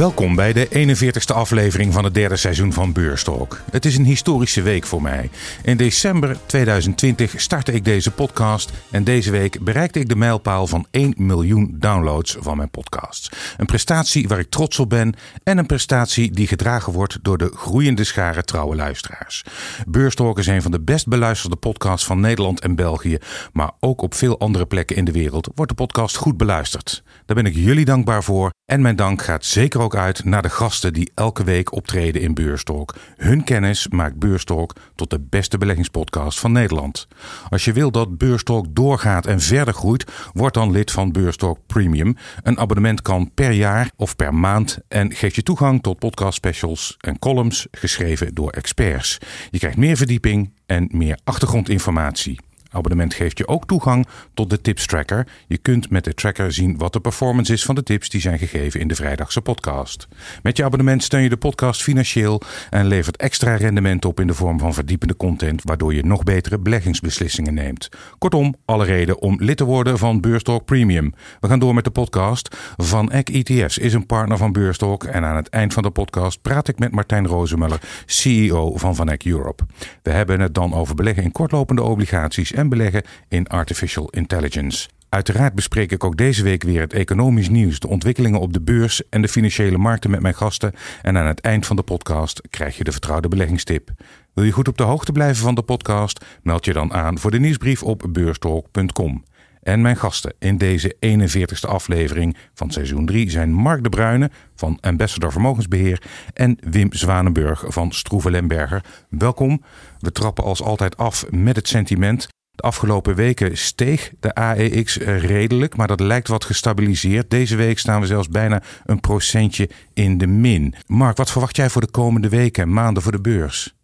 Welkom bij de 41ste aflevering van het derde seizoen van Beurstalk. Het is een historische week voor mij. In december 2020 startte ik deze podcast en deze week bereikte ik de mijlpaal van 1 miljoen downloads van mijn podcasts. Een prestatie waar ik trots op ben en een prestatie die gedragen wordt door de groeiende schare trouwe luisteraars. Beurstalk is een van de best beluisterde podcasts van Nederland en België, maar ook op veel andere plekken in de wereld wordt de podcast goed beluisterd. Daar ben ik jullie dankbaar voor en mijn dank gaat zeker ook uit naar de gasten die elke week optreden in Beurstalk. Hun kennis maakt Beurstalk tot de beste beleggingspodcast van Nederland. Als je wil dat Beurstalk doorgaat en verder groeit, word dan lid van Beurstalk Premium. Een abonnement kan per jaar of per maand en geeft je toegang tot podcast specials en columns geschreven door experts. Je krijgt meer verdieping en meer achtergrondinformatie. Abonnement geeft je ook toegang tot de Tips Tracker. Je kunt met de tracker zien wat de performance is van de tips die zijn gegeven in de vrijdagse podcast. Met je abonnement steun je de podcast financieel en levert extra rendement op in de vorm van verdiepende content, waardoor je nog betere beleggingsbeslissingen neemt. Kortom, alle reden om lid te worden van Beurstalk Premium. We gaan door met de podcast. Van Eck ETF's is een partner van Beurstalk en aan het eind van de podcast praat ik met Martijn Rozemuller, CEO van Van Eck Europe. We hebben het dan over beleggen in kortlopende obligaties en beleggen in artificial intelligence. Uiteraard bespreek ik ook deze week weer het economisch nieuws, de ontwikkelingen op de beurs en de financiële markten met mijn gasten. En aan het eind van de podcast krijg je de vertrouwde beleggingstip. Wil je goed op de hoogte blijven van de podcast? Meld je dan aan voor de nieuwsbrief op beurstalk.com. En mijn gasten in deze 41ste aflevering van seizoen 3 zijn Mark de Bruyne van Ambassador Vermogensbeheer en Wim Zwanenburg van Stroeven Lemberger. Welkom. We trappen als altijd af met het sentiment. De afgelopen weken steeg de AEX redelijk, maar dat lijkt wat gestabiliseerd. Deze week staan we zelfs bijna een procentje in de min. Mark, wat verwacht jij voor de komende weken en maanden voor de beurs?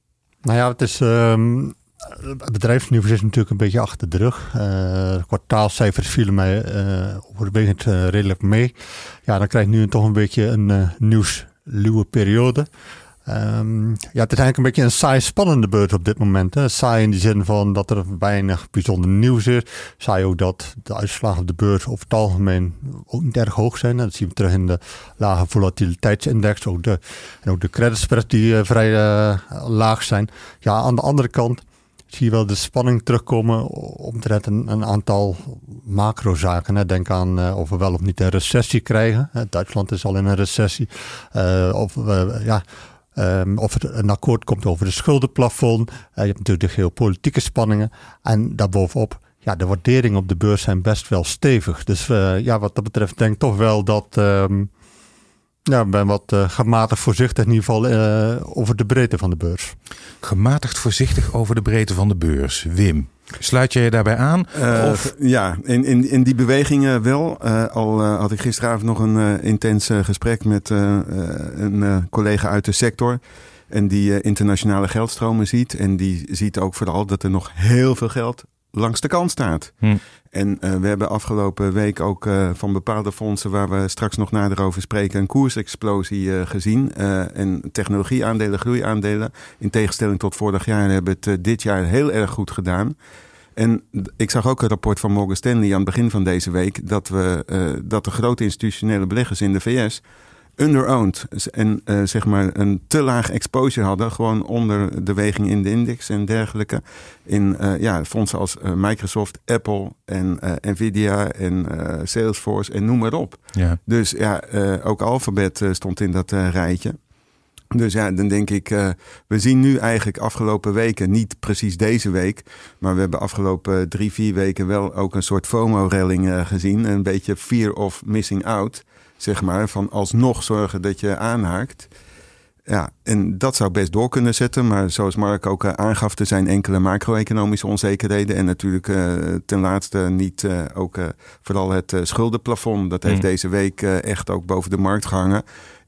Nou ja, het is. Um, het bedrijfsniveau is natuurlijk een beetje achter de rug. Uh, kwartaalcijfers vielen mij uh, overwegend uh, redelijk mee. Ja, dan krijg je nu toch een beetje een uh, nieuwsluwe periode. Um, ja, het is eigenlijk een beetje een saai spannende beurt op dit moment. Saai in die zin van dat er weinig bijzonder nieuws is. Saai ook dat de uitslagen op de beurs over het algemeen ook niet erg hoog zijn. Dat zien we terug in de lage volatiliteitsindex. Ook de, en ook de credit spreads die uh, vrij uh, laag zijn. Ja, aan de andere kant zie je wel de spanning terugkomen omtrent een, een aantal macrozaken. Denk aan uh, of we wel of niet een recessie krijgen. Duitsland is al in een recessie. of ja Um, of er een akkoord komt over de schuldenplafond. Uh, je hebt natuurlijk de geopolitieke spanningen. En daarbovenop, ja, de waarderingen op de beurs zijn best wel stevig. Dus uh, ja, wat dat betreft denk ik toch wel dat... Um, ja, ik ben wat uh, gematigd voorzichtig in ieder geval over de breedte van de beurs. Gematigd voorzichtig over de breedte van de beurs. Wim, Sluit je je daarbij aan? Uh, of? Ja, in, in, in die bewegingen wel. Uh, al uh, had ik gisteravond nog een intens gesprek met een collega uit de sector. En die internationale geldstromen ziet. En die ziet ook vooral dat er nog heel veel geld langs de kant staat. Hm. En uh, we hebben afgelopen week ook uh, van bepaalde fondsen, waar we straks nog nader over spreken, een koersexplosie uh, gezien. en technologieaandelen, groeiaandelen, in tegenstelling tot vorig jaar, hebben het dit jaar heel erg goed gedaan. En ik zag ook een rapport van Morgan Stanley aan het begin van deze week dat, we, dat de grote institutionele beleggers in de VS underowned en uh, zeg maar een te laag exposure hadden, gewoon onder de weging in de index en dergelijke. In uh, ja, fondsen als uh, Microsoft, Apple en Nvidia en Salesforce en noem maar op. Ja. Dus ja, ook Alphabet stond in dat rijtje. Dus ja, dan denk ik, uh, we zien nu eigenlijk afgelopen weken, niet precies deze week, maar we hebben afgelopen drie, vier weken wel ook een soort FOMO-relling uh, gezien. Een beetje fear of missing out zeg maar, van alsnog zorgen dat je aanhaakt. Ja, en dat zou best door kunnen zetten. Maar zoals Mark ook uh, aangaf, er zijn enkele macro-economische onzekerheden. En natuurlijk uh, ten laatste niet uh, ook vooral het schuldenplafond. Dat heeft mm. deze week echt ook boven de markt gehangen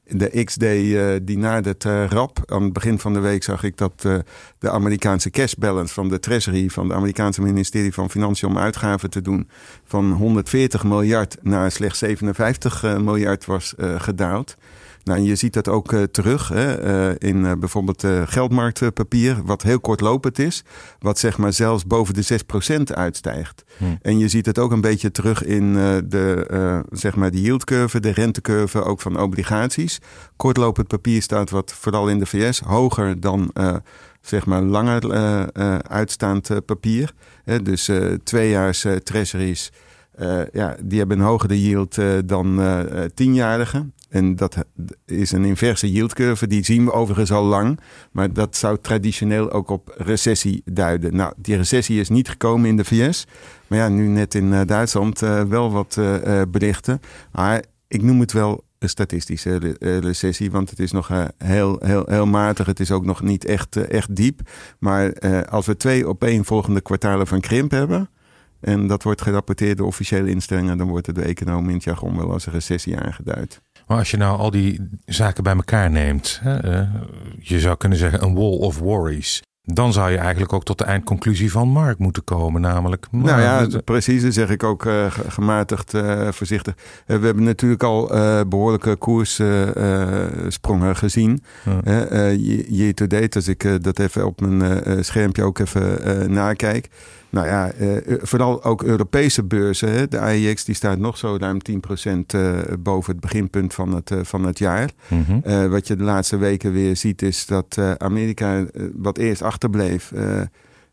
de XD uh, die nadert uh, rap. Aan het begin van de week zag ik dat uh, de Amerikaanse cash balance van de Treasury, van de Amerikaanse ministerie van Financiën om uitgaven te doen, van 140 miljard naar slechts 57 miljard was gedaald. Nou, je ziet dat ook terug hè, in bijvoorbeeld geldmarktpapier, wat heel kortlopend is, wat zeg maar zelfs boven de 6% uitstijgt. Hm. En je ziet het ook een beetje terug in de, zeg maar de yieldcurve, de rentecurve ook van obligaties. Kortlopend papier staat wat vooral in de VS hoger dan zeg maar langer uitstaand papier. dus tweejaars treasuries, ja, die hebben een hogere yield dan tienjarige. En dat is een inverse yieldcurve, die zien we overigens al lang. Maar dat zou traditioneel ook op recessie duiden. Nou, die recessie is niet gekomen in de VS. Maar ja, nu net in Duitsland wel wat berichten. Maar ik noem het wel een statistische eh, recessie, want het is nog eh, heel, heel, heel matig. Het is ook nog niet echt, eh, echt diep. Maar als we twee opeenvolgende kwartalen van krimp hebben, en dat wordt gerapporteerd door officiële instellingen, dan wordt het de econoom in het jargon wel als een recessie aangeduid. Maar als je nou al die zaken bij elkaar neemt, hè, je zou kunnen zeggen een wall of worries. Dan zou je eigenlijk ook tot de eindconclusie van Mark moeten komen, namelijk. Nou ja, precies. Dat zeg ik ook uh, gematigd uh, voorzichtig. Uh, we hebben natuurlijk al behoorlijke koerssprongen gezien. Je to date, als ik dat even op mijn schermpje ook even nakijk. Nou ja, eh, vooral ook Europese beurzen. Hè. De AEX die staat nog zo ruim 10% uh, boven het beginpunt van het, uh, van het jaar. Mm wat je de laatste weken weer ziet is dat Amerika, wat eerst achterbleef...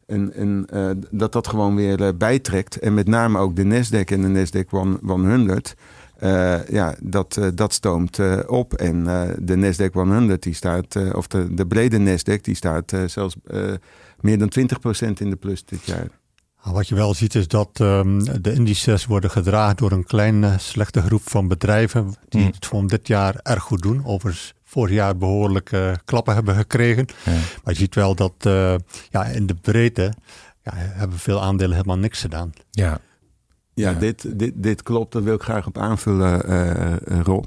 En, en dat dat gewoon weer bijtrekt. En met name ook de Nasdaq en de Nasdaq 100. ja, dat, dat stoomt op. En de Nasdaq 100 die staat, of de, de brede Nasdaq, die staat zelfs meer dan 20% in de plus dit jaar. Wat je wel ziet is dat um, de indices worden gedragen door een kleine slechte groep van bedrijven die mm. het voor dit jaar erg goed doen. Overigens vorig jaar behoorlijk uh, klappen hebben gekregen. Maar je ziet wel dat uh, ja, in de breedte ja, hebben veel aandelen helemaal niks gedaan. Ja, ja, ja. Dit, dit, dit klopt. Daar wil ik graag op aanvullen, uh, Rob.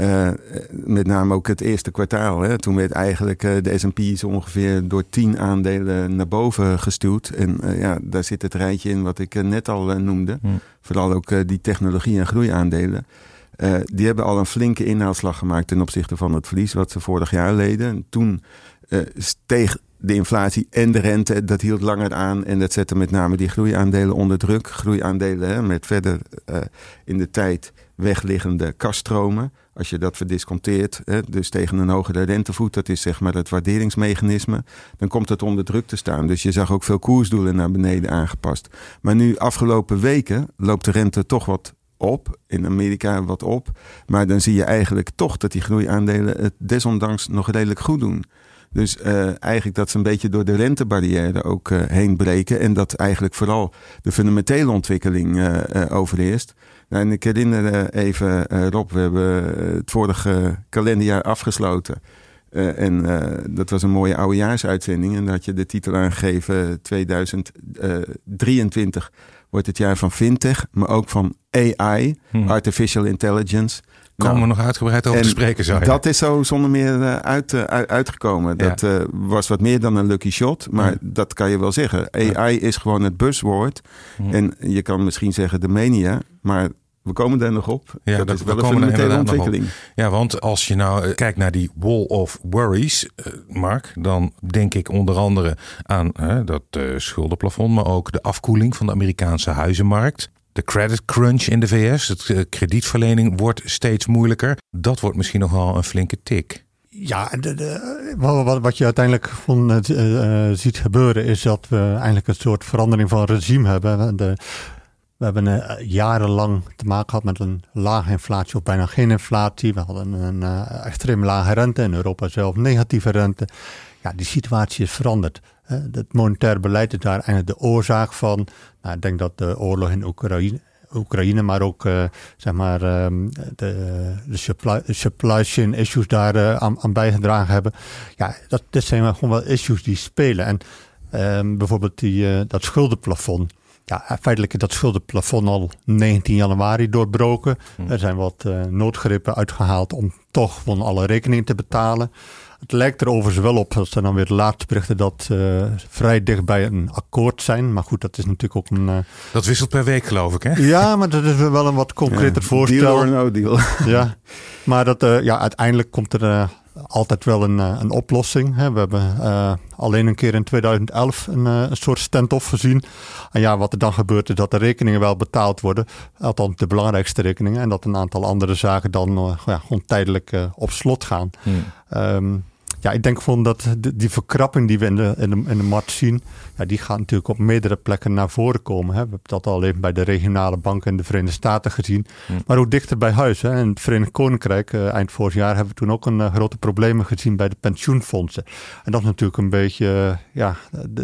Uh, met name ook het eerste kwartaal. Hè. Toen werd eigenlijk uh, de S&P ongeveer door tien aandelen naar boven gestuurd. En uh, ja, daar zit het rijtje in wat ik net al noemde. Hm. Vooral ook die technologie- en groeiaandelen. die hebben al een flinke inhaalslag gemaakt ten opzichte van het verlies wat ze vorig jaar leden. En toen steeg de inflatie en de rente, dat hield langer aan. En dat zette met name die groeiaandelen onder druk. Groeiaandelen hè, met verder in de tijd wegliggende kaststromen. Als je dat verdisconteert, hè, dus tegen een hogere rentevoet, dat is zeg maar het waarderingsmechanisme, dan komt het onder druk te staan. Dus je zag ook veel koersdoelen naar beneden aangepast. Maar nu, afgelopen weken, loopt de rente toch wat op. In Amerika wat op. Maar dan zie je eigenlijk toch dat die groeiaandelen het desondanks nog redelijk goed doen. Dus uh, eigenlijk dat ze een beetje door de rentebarrière ook uh, heen breken. En dat eigenlijk vooral de fundamentele ontwikkeling uh, overheerst. Nou, en ik herinner even, Rob, we hebben het vorige kalenderjaar afgesloten. en dat was een mooie oudejaarsuitzending. En daar had je de titel aangegeven 2023 wordt het jaar van fintech, maar ook van AI, hmm. artificial intelligence komen we nog uitgebreid over te spreken, zou Dat is zo zonder meer uh, uit, uh, uitgekomen. Dat uh, was wat meer dan een lucky shot, maar dat kan je wel zeggen. AI is gewoon het buzzword. En je kan misschien zeggen de mania, maar we komen daar nog op. Ja, dat, dat is wel een fundamentele ontwikkeling. Ja, want als je nou kijkt naar die wall of worries, Mark, dan denk ik onder andere aan dat schuldenplafond, maar ook de afkoeling van de Amerikaanse huizenmarkt. De credit crunch in de VS, de eh, kredietverlening wordt steeds moeilijker. Dat wordt misschien nog wel een flinke tik. Ja, de, wat, je uiteindelijk van, uh, ziet gebeuren is dat we eigenlijk een soort verandering van regime hebben. We hebben jarenlang te maken gehad met een lage inflatie of bijna geen inflatie. We hadden een uh, extreem lage rente, in Europa zelf negatieve rente. Ja, die situatie is veranderd. Het monetair beleid is daar eigenlijk de oorzaak van. Nou, ik denk dat de oorlog in Oekraïne, Oekraïne maar ook uh, zeg maar, um, de, de supply, supply, chain issues daar uh, aan, aan, bijgedragen hebben. Ja, dat, dit zijn gewoon wel issues die spelen. En um, bijvoorbeeld die, uh, dat schuldenplafond. Ja, feitelijk is dat schuldenplafond al 19 januari doorbroken. Hm. Er zijn wat noodgrepen uitgehaald om toch van alle rekeningen te betalen. Het lijkt er overigens wel op, dat zijn dan weer de laatste berichten, dat uh, vrij dichtbij een akkoord zijn. Maar goed, dat is natuurlijk ook een... Uh... Dat wisselt per week, geloof ik, hè? Ja, maar dat is wel een wat concreter ja, voorstel. Deal or no deal. ja, maar dat, uh, ja, uiteindelijk komt er altijd wel een, een oplossing. Hè. We hebben alleen een keer in 2011 een, een soort stand-off gezien. En ja, wat er dan gebeurt is dat de rekeningen wel betaald worden. Althans, de belangrijkste rekeningen. En dat een aantal andere zaken dan ja, gewoon tijdelijk op slot gaan. Hmm. Um, ja, ik denk gewoon dat die verkrapping die we in de, in de, in de markt zien, ja, die gaat natuurlijk op meerdere plekken naar voren komen. Hè. We hebben dat al even bij de regionale banken in de Verenigde Staten gezien. Hm. Maar ook dichter bij huis. Hè. In het Verenigd Koninkrijk, uh, eind vorig jaar, hebben we toen ook een uh, grote problemen gezien bij de pensioenfondsen. En dat is natuurlijk een beetje uh, ja, de,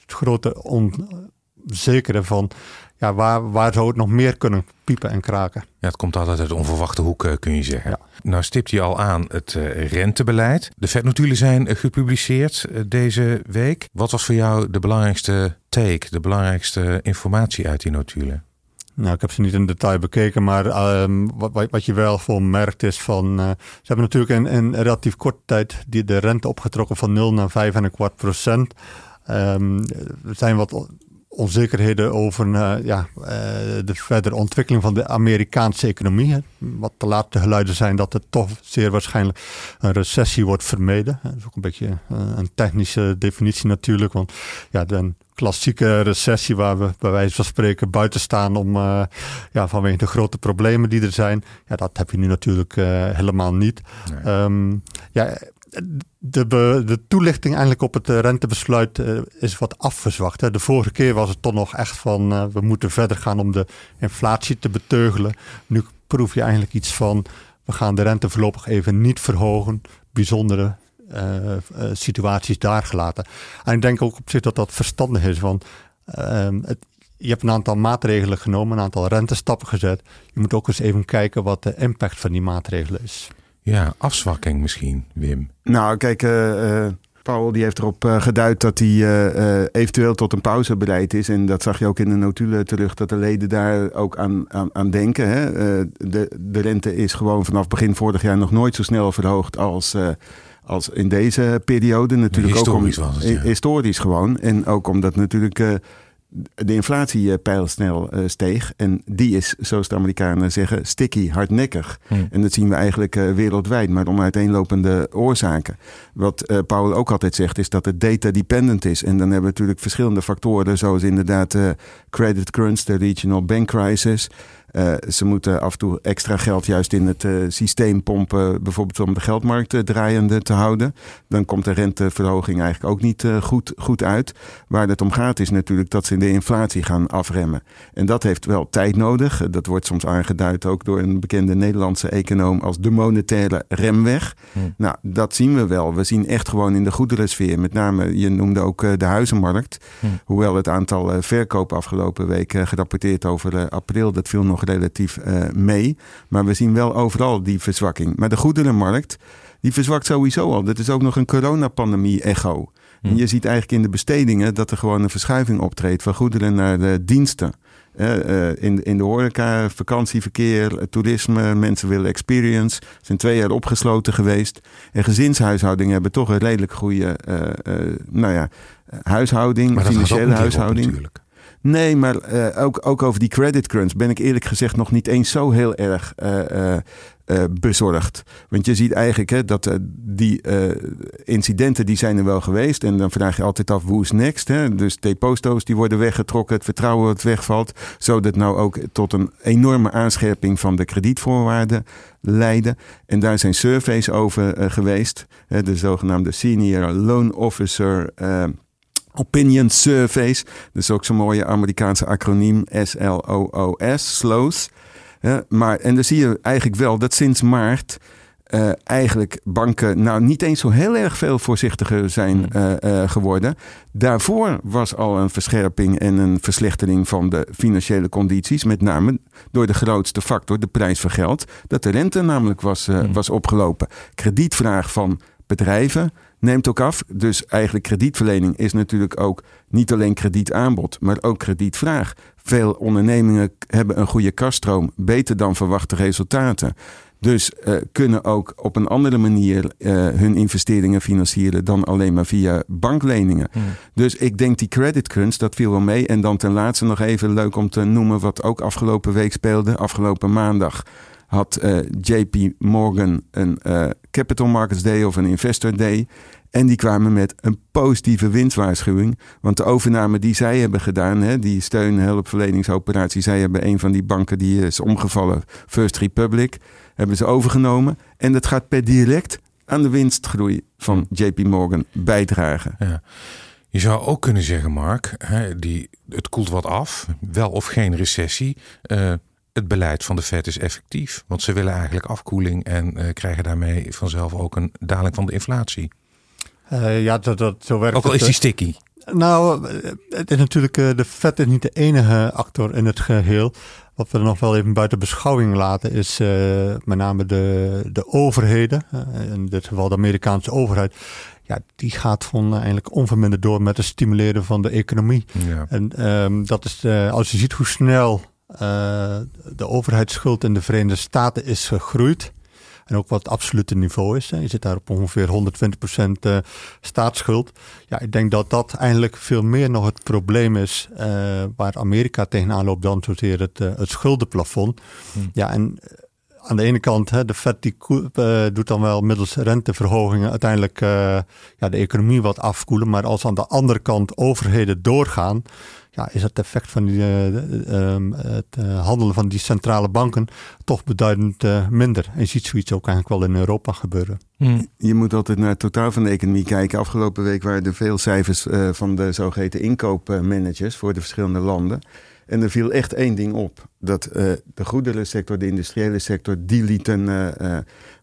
het grote onzekere van ja, waar, waar zou het nog meer kunnen piepen en kraken? Ja, het komt altijd uit onverwachte hoeken, kun je zeggen. Ja. Nou stipt hij al aan het uh, rentebeleid. De vetnotulen zijn uh, gepubliceerd deze week. Wat was voor jou de belangrijkste take, de belangrijkste informatie uit die notulen? Nou, ik heb ze niet in detail bekeken, maar um, wat, wat je wel voor merkt is van... ze hebben natuurlijk in, in relatief korte tijd die, de rente opgetrokken van 0 naar 5,25 procent. Um, er zijn wat onzekerheden over uh, ja, uh, de verdere ontwikkeling van de Amerikaanse economie. Wat de laatste geluiden zijn dat het toch zeer waarschijnlijk een recessie wordt vermeden. Dat is ook een beetje uh, een technische definitie natuurlijk. Want ja, de klassieke recessie waar we bij wijze van spreken buiten staan om ja, vanwege de grote problemen die er zijn. Ja, dat heb je nu natuurlijk helemaal niet. Nee. Um, ja, de, de toelichting eigenlijk op het eh, rentebesluit uh, is wat afgezwakt. Hè. De vorige keer was het toch nog echt van uh, we moeten verder gaan om de inflatie te beteugelen. Nu proef je eigenlijk iets van we gaan de rente voorlopig even niet verhogen. Bijzondere situaties daar gelaten. En ik denk ook op zich dat dat verstandig is. Want ehm, je hebt een aantal maatregelen genomen, een aantal rentestappen gezet. Je moet ook eens even kijken wat de impact van die maatregelen is. Ja, afzwakking misschien, Wim. Nou, kijk, uh, Paul die heeft erop geduid dat hij eventueel tot een pauzebeleid is. En dat zag je ook in de notulen terug, dat de leden daar ook aan, aan, aan denken. Hè? de, de rente is gewoon vanaf begin vorig jaar nog nooit zo snel verhoogd als als in deze periode. Natuurlijk historisch ook om, was het, ja. Historisch gewoon. En ook omdat natuurlijk de inflatie pijlsnel uh, steeg. En die is, zoals de Amerikanen zeggen, sticky, hardnekkig. Hmm. En dat zien we eigenlijk uh, wereldwijd, maar om uiteenlopende oorzaken. Wat uh, Paul ook altijd zegt, is dat het data dependent is. En dan hebben we natuurlijk verschillende factoren, zoals inderdaad credit crunch, de regional bank crisis. Uh, ze moeten af en toe extra geld juist in het uh, systeem pompen, bijvoorbeeld om de geldmarkt uh, draaiende te houden. Dan komt de renteverhoging eigenlijk ook niet goed, goed uit. Waar het om gaat is natuurlijk dat ze de inflatie gaan afremmen. En dat heeft wel tijd nodig. Dat wordt soms aangeduid ook door een bekende Nederlandse econoom als de monetaire remweg. Hmm. Nou, dat zien we wel. We zien echt gewoon in de goederensfeer, met name, je noemde ook de huizenmarkt. Hmm. Hoewel het aantal verkopen afgelopen week gerapporteerd over april, dat viel nog relatief uh, mee. Maar we zien wel overal die verzwakking. Maar de goederenmarkt, die verzwakt sowieso al. Dat is ook nog een coronapandemie-echo. En je ziet eigenlijk in de bestedingen dat er gewoon een verschuiving optreedt van goederen naar de diensten. Uh, in, in de horeca, vakantieverkeer, toerisme, mensen willen experience. zijn twee jaar opgesloten geweest. En gezinshuishoudingen hebben toch een redelijk goede uh, nou ja, huishouding, financiële huishouding. Natuurlijk. Nee, maar uh, ook, ook over die credit crunch ben ik eerlijk gezegd nog niet eens zo heel erg uh, uh, bezorgd. Want je ziet eigenlijk hè, dat die incidenten die zijn er wel geweest. En dan vraag je altijd af, hoe is next? Hè? Dus deposito's die worden weggetrokken, het vertrouwen wat wegvalt. Zodat nou ook tot een enorme aanscherping van de kredietvoorwaarden leiden. En daar zijn surveys over geweest. Hè, de zogenaamde Senior Loan Officer Opinion Surveys. Dus ook zo'n mooie Amerikaanse acroniem S-L-O-O-S, SLOS. maar, en dan zie je eigenlijk wel dat sinds maart uh, eigenlijk banken nou niet eens zo heel erg veel voorzichtiger zijn uh, uh, geworden. Daarvoor was al een verscherping en een verslechtering van de financiële condities. Met name door de grootste factor, de prijs van geld. Dat de rente namelijk was, mm. was opgelopen. Kredietvraag van bedrijven neemt ook af. Dus eigenlijk kredietverlening is natuurlijk ook niet alleen kredietaanbod, maar ook kredietvraag. Veel ondernemingen hebben een goede kaststroom, beter dan verwachte resultaten. Dus uh, kunnen ook op een andere manier uh, hun investeringen financieren dan alleen maar via bankleningen. Hmm. Dus ik denk die credit crunch, dat viel wel mee. En dan ten laatste nog even leuk om te noemen wat ook afgelopen week speelde. Afgelopen maandag had uh, JP Morgan een Capital Markets Day of een Investor Day. En die kwamen met een positieve winstwaarschuwing. Want de overname die zij hebben gedaan, hè, die steun- hulpverleningsoperatie, zij hebben een van die banken die is omgevallen, First Republic, hebben ze overgenomen. En dat gaat per direct aan de winstgroei van JP Morgan bijdragen. Ja. Je zou ook kunnen zeggen, Mark, hè, die, het koelt wat af, wel of geen recessie. Uh, het beleid van de Fed is effectief, want ze willen eigenlijk afkoeling en uh, krijgen daarmee vanzelf ook een daling van de inflatie. Uh, ja, dat, dat, zo werkt Ook al is die sticky. Nou, het is natuurlijk, de Fed is niet de enige actor in het geheel. Wat we nog wel even buiten beschouwing laten is uh, met name de, de overheden, uh, in dit geval de Amerikaanse overheid. Ja, die gaat gewoon eigenlijk onverminderd door met het stimuleren van de economie. Ja. En um, dat is, als je ziet hoe snel de overheidsschuld in de Verenigde Staten is gegroeid. En ook wat het absolute niveau is. Je zit daar op ongeveer 120% uh, staatsschuld. Ja, ik denk dat dat eigenlijk veel meer nog het probleem is uh, waar Amerika tegenaan loopt dan zozeer het, uh, het schuldenplafond. Hmm. Ja, en aan de ene kant, hè, de Fed die doet dan wel middels renteverhogingen uiteindelijk ja, de economie wat afkoelen. Maar als aan de andere kant overheden doorgaan, ja, is het effect van die, uh, um, het uh, handelen van die centrale banken toch beduidend uh, minder. En je ziet zoiets ook eigenlijk wel in Europa gebeuren. Hmm. Je moet altijd naar het totaal van de economie kijken. Afgelopen week waren er veel cijfers van de zogeheten inkoopmanagers voor de verschillende landen. En er viel echt één ding op. Dat de goederensector, de industriële sector, die liet een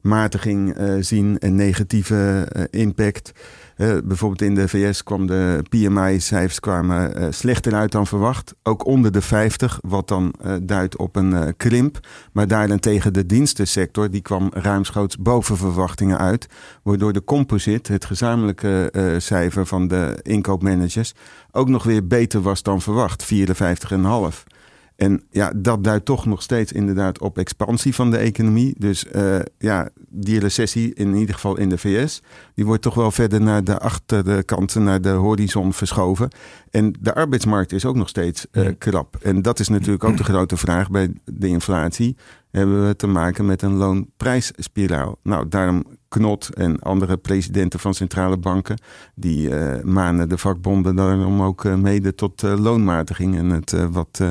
matiging zien, een negatieve impact. Bijvoorbeeld in de VS kwam de PMI-cijfers uh, slechter uit dan verwacht. Ook onder de 50, wat dan uh, duidt op een krimp. Maar daarentegen de dienstensector, die kwam ruimschoots boven verwachtingen uit. Waardoor de composite, het gezamenlijke cijfer van de inkoopmanagers, ook nog weer beter was dan verwacht. 54,5. En ja, dat duidt toch nog steeds inderdaad op expansie van de economie. Dus uh, ja, die recessie, in ieder geval in de VS, die wordt toch wel verder naar de achterkant, naar de horizon verschoven. En de arbeidsmarkt is ook nog steeds uh, krap. En dat is natuurlijk ook de grote vraag bij de inflatie. Hebben we te maken met een loonprijsspiraal? Nou, daarom Knot en andere presidenten van centrale banken, die uh, manen de vakbonden daarom ook mede tot loonmatiging en het wat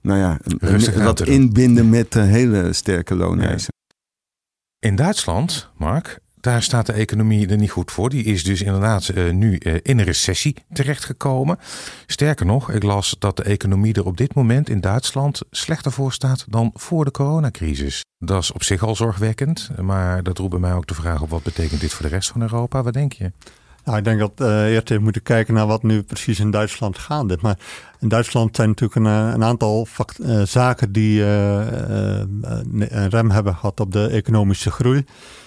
nou ja, wat inbinden met hele sterke looneisen. In Duitsland, Mark, daar staat de economie er niet goed voor. Die is dus inderdaad uh, nu uh, in een recessie terechtgekomen. Sterker nog, ik las dat de economie er op dit moment in Duitsland slechter voor staat dan voor de coronacrisis. Dat is op zich al zorgwekkend, maar dat roept bij mij ook de vraag op wat betekent dit voor de rest van Europa? Wat denk je? Nou, ik denk dat uh, eerst even moeten kijken naar wat nu precies in Duitsland gaande is. Maar in Duitsland zijn natuurlijk een, eh, een aantal uh, zaken die een rem hebben gehad op de economische groei.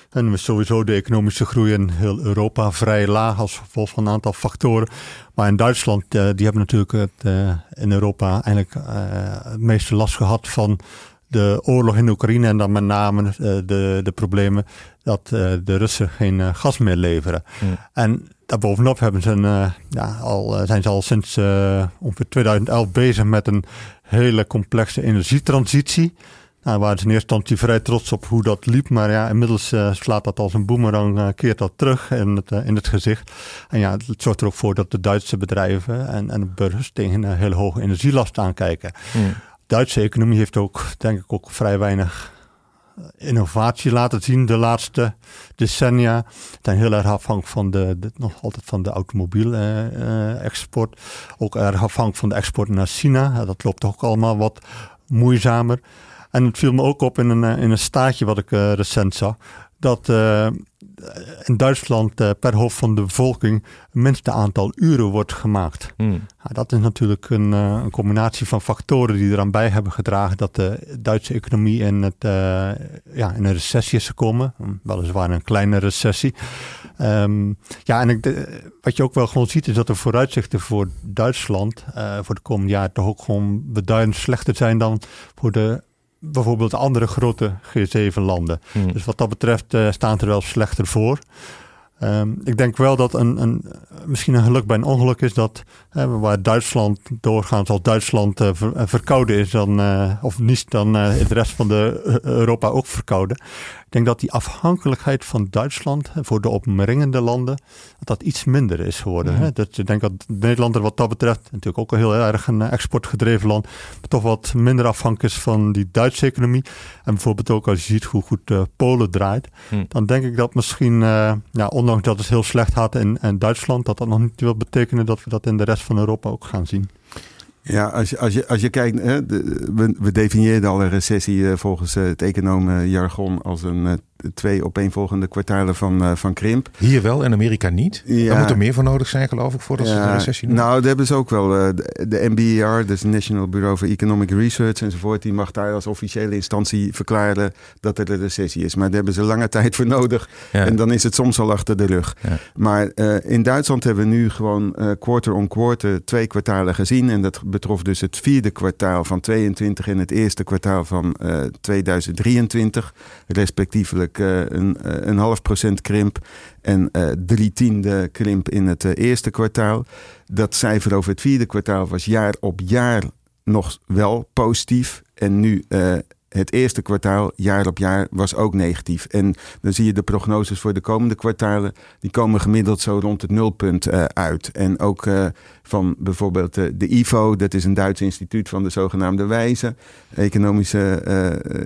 En we sowieso de economische groei in heel Europa vrij laag als gevolg van een aantal factoren. Maar in Duitsland, die hebben natuurlijk het, in Europa eigenlijk het meeste last gehad van de oorlog in Oekraïne en dan met name de, de problemen dat de Russen geen gas meer leveren. En daarbovenop hebben ze een, ja, al, zijn ze al sinds ongeveer 2011 bezig met een hele complexe energietransitie. Nou, waren ze in eerste instantie vrij trots op hoe dat liep. Maar ja, inmiddels uh, slaat dat als een boemerang, uh, keert dat terug in het, uh, in het gezicht. En ja, het zorgt er ook voor dat de Duitse bedrijven en, en de burgers tegen een hele hoge energielast aankijken. Hmm. Duitse economie heeft ook, denk ik, ook vrij weinig innovatie laten zien de laatste decennia. Zijn heel erg afhankelijk van de, nog altijd van de automobiel-export. ook erg afhankelijk van de export naar China. dat loopt ook allemaal wat moeizamer. En het viel me ook op in een, in een staatje wat ik recent zag. Dat uh, in Duitsland uh, per hoofd van de bevolking het minste aantal uren wordt gemaakt. Hmm. Ja, dat is natuurlijk een, uh, een, combinatie van factoren die eraan bij hebben gedragen dat de Duitse economie in, het, ja, in een recessie is gekomen. Weliswaar een kleine recessie. Um, ja, en ik, wat je ook wel gewoon ziet is dat de vooruitzichten voor Duitsland voor de komende jaar toch ook gewoon beduidend slechter zijn dan voor de bijvoorbeeld de andere grote G7-landen. Hmm. Dus wat dat betreft uh, staan er wel slechter voor. Um, ik denk wel dat een, een, misschien een geluk bij een ongeluk is dat uh, waar Duitsland doorgaans als Duitsland uh, ver, verkouden is, dan, of niet, dan is de rest van de, Europa ook verkouden. Ik denk dat die afhankelijkheid van Duitsland voor de omringende landen, dat dat iets minder is geworden. Mm. Dat, ik denk dat Nederland er wat dat betreft, natuurlijk ook al heel erg een exportgedreven land, maar toch wat minder afhankelijk is van die Duitse economie. En bijvoorbeeld ook als je ziet hoe goed uh, Polen draait, mm. dan denk ik dat misschien, uh, ja, ondanks dat het heel slecht gaat in, in Duitsland, dat dat nog niet wil betekenen dat we dat in de rest van Europa ook gaan zien. Ja, als je, als je, als je kijkt, hè, de, we, we definieerden al een recessie uh, volgens uh, het economenjargon als een uh, twee opeenvolgende kwartalen van, uh, van krimp. Hier wel, in Amerika niet? Ja. Daar moet er meer voor nodig zijn, geloof ik, voordat ja, ze een recessie noemen. Nou, dat hebben ze ook wel. de, de NBER, dus National Bureau for Economic Research enzovoort, die mag daar als officiële instantie verklaren dat er een recessie is. Maar daar hebben ze lange tijd voor nodig. Ja. En dan is het soms al achter de rug. Maar in Duitsland hebben we nu gewoon quarter on quarter twee kwartalen gezien. En dat betrof dus het vierde kwartaal van 22 en het eerste kwartaal van 2023, respectievelijk een, een half procent krimp en uh, drie tiende krimp in het eerste kwartaal. Dat cijfer over het vierde kwartaal was jaar op jaar nog wel positief. En nu het eerste kwartaal, jaar op jaar, was ook negatief. En dan zie je de prognoses voor de komende kwartalen, die komen gemiddeld zo rond het nulpunt uh, uit. En ook uh, van bijvoorbeeld uh, de IFO, dat is een Duits instituut van de zogenaamde wijze, economische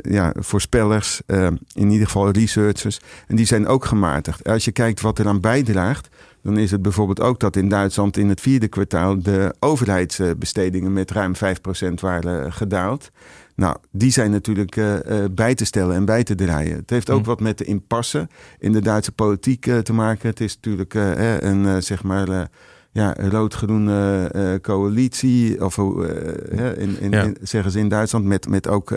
ja, voorspellers, in ieder geval researchers. En die zijn ook gematigd. Als je kijkt wat eraan bijdraagt, dan is het bijvoorbeeld ook dat in Duitsland in het vierde kwartaal de overheidsbestedingen met ruim 5% waren gedaald. Nou, die zijn natuurlijk uh, uh, bij te stellen en bij te draaien. Het heeft ook mm. wat met de impasse in de Duitse politiek uh, te maken. Het is natuurlijk een, zeg maar, ja, rood-groene coalitie. Of in, in, ja. in, zeggen ze in Duitsland, met, met ook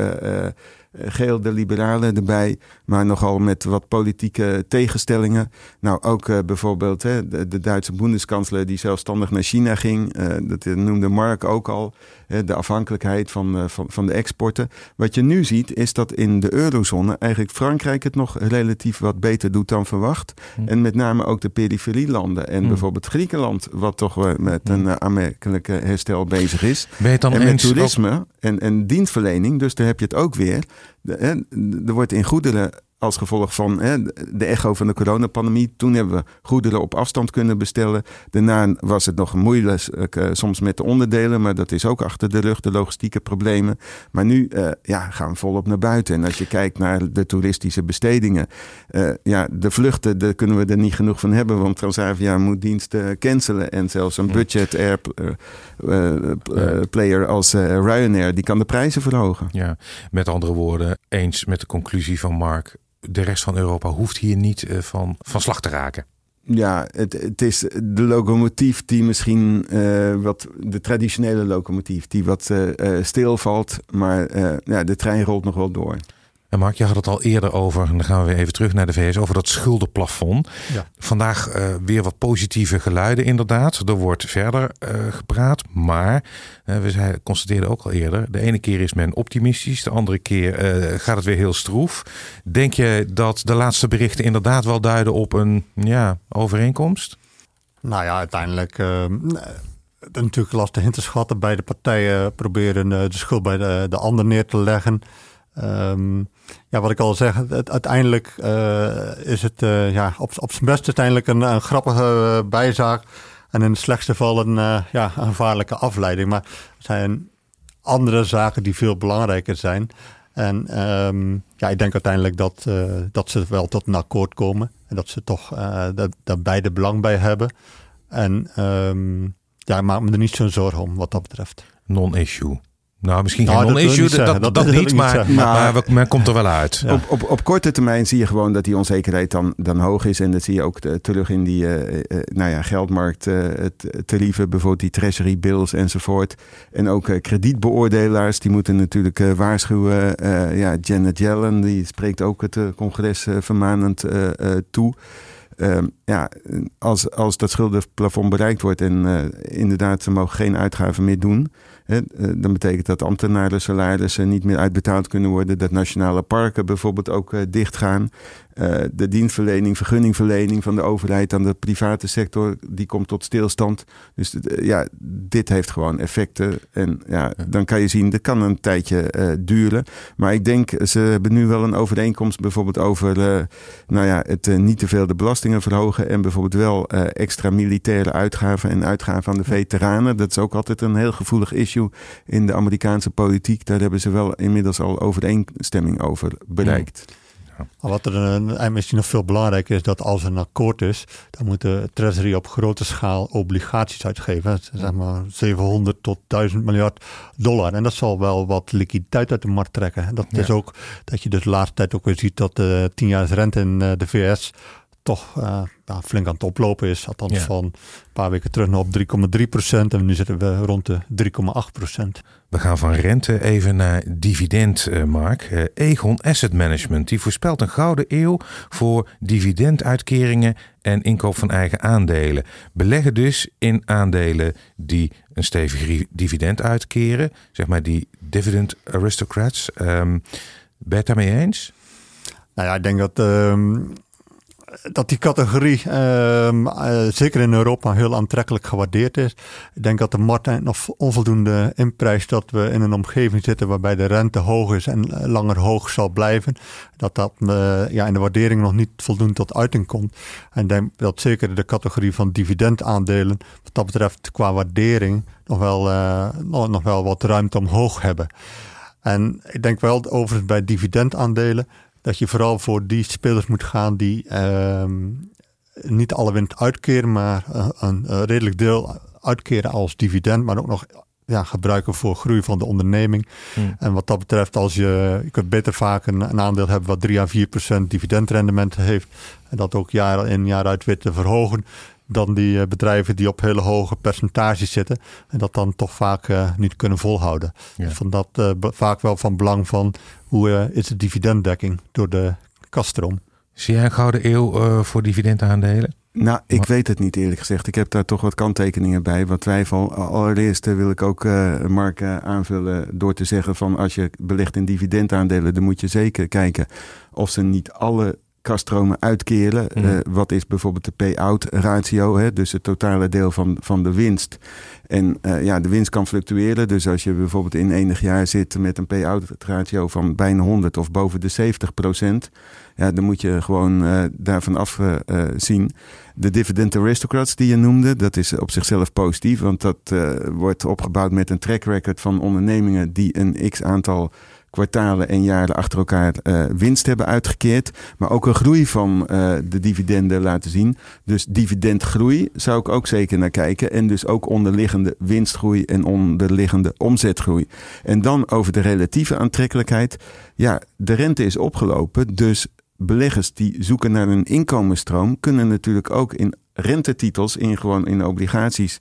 geel de liberalen erbij, maar nogal met wat politieke tegenstellingen. Nou, ook uh, bijvoorbeeld hè, de, de, Duitse boendeskansler die zelfstandig naar China ging. Uh, dat noemde Mark ook al. Hè, de afhankelijkheid van, uh, van, van de exporten. Wat je nu ziet is dat in de eurozone eigenlijk Frankrijk het nog relatief wat beter doet dan verwacht. Hm. En met name ook de periferielanden. En hm. bijvoorbeeld Griekenland, wat toch met hm. een aanmerkelijke herstel bezig is. Ben je het dan en met toerisme en, en dienstverlening, dus daar heb je het ook weer. Er wordt in goederen als gevolg van hè, de echo van de coronapandemie. Toen hebben we goederen op afstand kunnen bestellen. Daarna was het nog moeilijk, uh, soms met de onderdelen, maar dat is ook achter de rug, de logistieke problemen. Maar nu uh, ja, gaan we volop naar buiten. En als je kijkt naar de toeristische bestedingen, uh, ja, de vluchten, daar kunnen we er niet genoeg van hebben, want Transavia moet diensten cancelen. En zelfs een budget air player als Ryanair, die kan de prijzen verhogen. Ja, met andere woorden, eens met de conclusie van Mark de rest van Europa hoeft hier niet uh, van, van slag te raken. Ja, het, het is de locomotief die misschien uh, wat de traditionele locomotief die wat uh, stilvalt, maar ja, de trein rolt nog wel door. En Mark, je had het al eerder over, en dan gaan we weer even terug naar de VS, over dat schuldenplafond. Ja. Vandaag uh, weer wat positieve geluiden inderdaad. Er wordt verder uh, gepraat, maar uh, we zei, constateerden ook al eerder, de ene keer is men optimistisch, de andere keer gaat het weer heel stroef. Denk je dat de laatste berichten inderdaad wel duiden op een ja, overeenkomst? Nou ja, uiteindelijk natuurlijk lastig in te schatten. Beide partijen proberen de schuld bij de, de ander neer te leggen. Um, ja, wat ik al zeg, het, uiteindelijk uh, is het uh, ja, op, op zijn best uiteindelijk een, grappige uh, bijzaak. En in het slechtste geval een, ja, een gevaarlijke afleiding. Maar er zijn andere zaken die veel belangrijker zijn. En um, ja, ik denk uiteindelijk dat, dat ze wel tot een akkoord komen. En dat ze toch daar beide belang bij hebben. En um, ja, ik maak me er niet zo'n zorgen om wat dat betreft. Non-issue. Nou, misschien nou, geen non-issue, dat, dat, dat, dat, niet, maar, maar, maar, maar, men komt er wel uit. Ja. Op, op, op korte termijn zie je gewoon dat die onzekerheid dan, dan hoog is. En dat zie je ook de, terug in die uh, uh, nou ja, bijvoorbeeld die treasury bills enzovoort. En ook kredietbeoordelaars, die moeten natuurlijk waarschuwen. ja, Janet Yellen, die spreekt ook het congres vermanend toe. Uh, ja, als, als dat schuldenplafond bereikt wordt en uh, inderdaad, ze mogen geen uitgaven meer doen dan betekent dat ambtenaren salarissen niet meer uitbetaald kunnen worden. Dat nationale parken bijvoorbeeld ook dichtgaan. Uh, de dienstverlening, vergunningverlening van de overheid aan de private sector, die komt tot stilstand. Dus ja, dit heeft gewoon effecten. En ja, dan kan je zien, dat kan een tijdje uh, duren. Maar ik denk, ze hebben nu wel een overeenkomst bijvoorbeeld over uh, nou ja, het niet te veel de belastingen verhogen. En bijvoorbeeld wel extra militaire uitgaven en uitgaven aan de veteranen. Dat is ook altijd een heel gevoelig issue in de Amerikaanse politiek. Daar hebben ze wel inmiddels al overeenstemming over bereikt. Wat er een, misschien nog veel belangrijker is, dat als er een akkoord is, dan moet de Treasury op grote schaal obligaties uitgeven. Zeg maar 700 tot 1000 miljard dollar. En dat zal wel wat liquiditeit uit de markt trekken. Dat is ook dat je dus de laatste tijd ook weer ziet dat de 10 jaar rente in eh, de VS toch uh, flink aan het oplopen is. Althans van een paar weken terug nog op 3,3 procent. En nu zitten we rond de 3,8 procent. We gaan van rente even naar dividend, uh, Mark. Uh, Egon Asset Management die voorspelt een gouden eeuw voor dividenduitkeringen en inkoop van eigen aandelen. Beleggen dus in aandelen die een stevig dividend uitkeren. Zeg maar die dividend aristocrats. Um, ben je het daarmee eens? Nou ja, ik denk dat... Uh, dat die categorie ehm, eh, zeker in Europa heel aantrekkelijk gewaardeerd is. Ik denk dat de markt nog onvoldoende inprijst dat we in een omgeving zitten waarbij de rente hoog is en langer hoog zal blijven. Dat dat uh, ja, in de waardering nog niet voldoende tot uiting komt. En ik denk dat zeker de categorie van dividendaandelen, wat dat betreft qua waardering, nog wel, nog wel wat ruimte omhoog hebben. En ik denk wel overigens bij dividendaandelen dat je vooral voor die spelers moet gaan die ehm, niet alle winst uitkeren, maar een, een, redelijk deel uitkeren als dividend, maar ook nog ja, gebruiken voor groei van de onderneming. Hmm. En wat dat betreft, als je, je kunt beter vaak een, een aandeel hebben wat 3 à 4 procent dividendrendement heeft. En dat ook jaar in jaar uit weer te verhogen dan die eh, bedrijven die op hele hoge percentages zitten en dat dan toch vaak uh, niet kunnen volhouden. Ja. Dus van dat uh, vaak wel van belang van hoe is de dividenddekking door de kaststroom. Zie jij een gouden eeuw voor dividendaandelen? Nou, ik weet het niet eerlijk gezegd. Ik heb daar toch wat kanttekeningen bij, wat twijfel. Allereerst wil ik ook uh, Mark aanvullen door te zeggen van als je belegt in dividendaandelen, dan moet je zeker kijken of ze niet alle kaststromen uitkeren. Mm. Uh, wat is bijvoorbeeld de pay-out ratio, hè? dus het totale deel van, van de winst. En uh, ja, de winst kan fluctueren. Dus als je bijvoorbeeld in enig jaar zit met een pay-out ratio van bijna 100 of boven de 70 procent, ja, dan moet je gewoon uh, daarvan af zien. De dividend aristocrats die je noemde, dat is op zichzelf positief, want dat wordt opgebouwd met een track record van ondernemingen die een x aantal kwartalen en jaren achter elkaar uh, winst hebben uitgekeerd. Maar ook een groei van uh, de dividenden laten zien. Dus dividendgroei zou ik ook zeker naar kijken. En dus ook onderliggende winstgroei en onderliggende omzetgroei. En dan over de relatieve aantrekkelijkheid. Ja, de rente is opgelopen. Dus beleggers die zoeken naar een inkomensstroom kunnen natuurlijk ook in rentetitels, in gewoon in obligaties.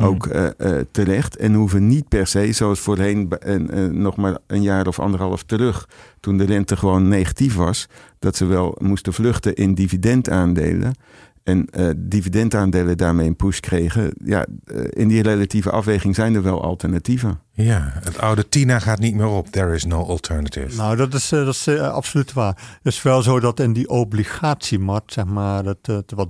Ook uh, uh, terecht. En hoeven niet per se, zoals voorheen uh, nog maar een jaar of anderhalf terug, toen de rente gewoon negatief was, dat ze wel moesten vluchten in dividendaandelen. En dividendaandelen daarmee een push kregen. Ja, in die relatieve afweging zijn er wel alternatieven. Ja, het oude Tina gaat niet meer op. There is no alternative. Nou, dat is, dat is absoluut waar. Het is wel zo dat in die obligatiemarkt, zeg maar, het, het wat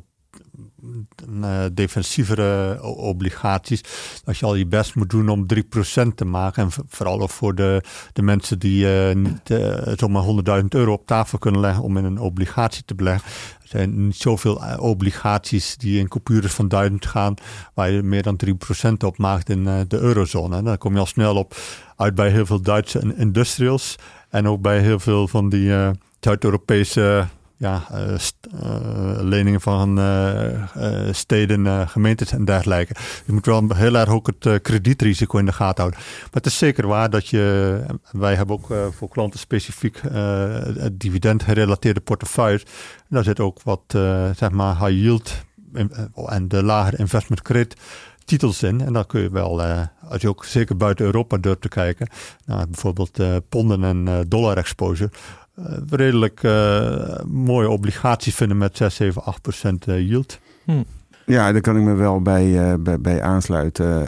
uh, defensievere obligaties. Als je al je best moet doen om 3% te maken. En vooral ook voor de, de mensen die uh, niet zomaar 100.000 euro op tafel kunnen leggen om in een obligatie te beleggen. Er zijn niet zoveel obligaties die in coupures van duizend gaan, waar je meer dan 3% op maakt in de eurozone. En dan kom je al snel op uit bij heel veel Duitse industrials. En ook bij heel veel van die Zuid-Europese ja, uh, leningen van uh, steden, gemeentes en dergelijke. Je moet wel heel erg ook het kredietrisico in de gaten houden. Maar het is zeker waar dat je, wij hebben ook voor klanten specifiek dividend gerelateerde portefeuilles. Daar zit ook wat, zeg maar, high yield en de lagere investment credit titels in. En dan kun je wel, als je ook zeker buiten Europa durft te kijken, naar bijvoorbeeld ponden en dollar exposure, eh, redelijk uh, mooie obligaties vinden met 6, 7, 8 procent eh, yield. Hm. Ja, daar kan ik me wel bij, bij, bij, aansluiten.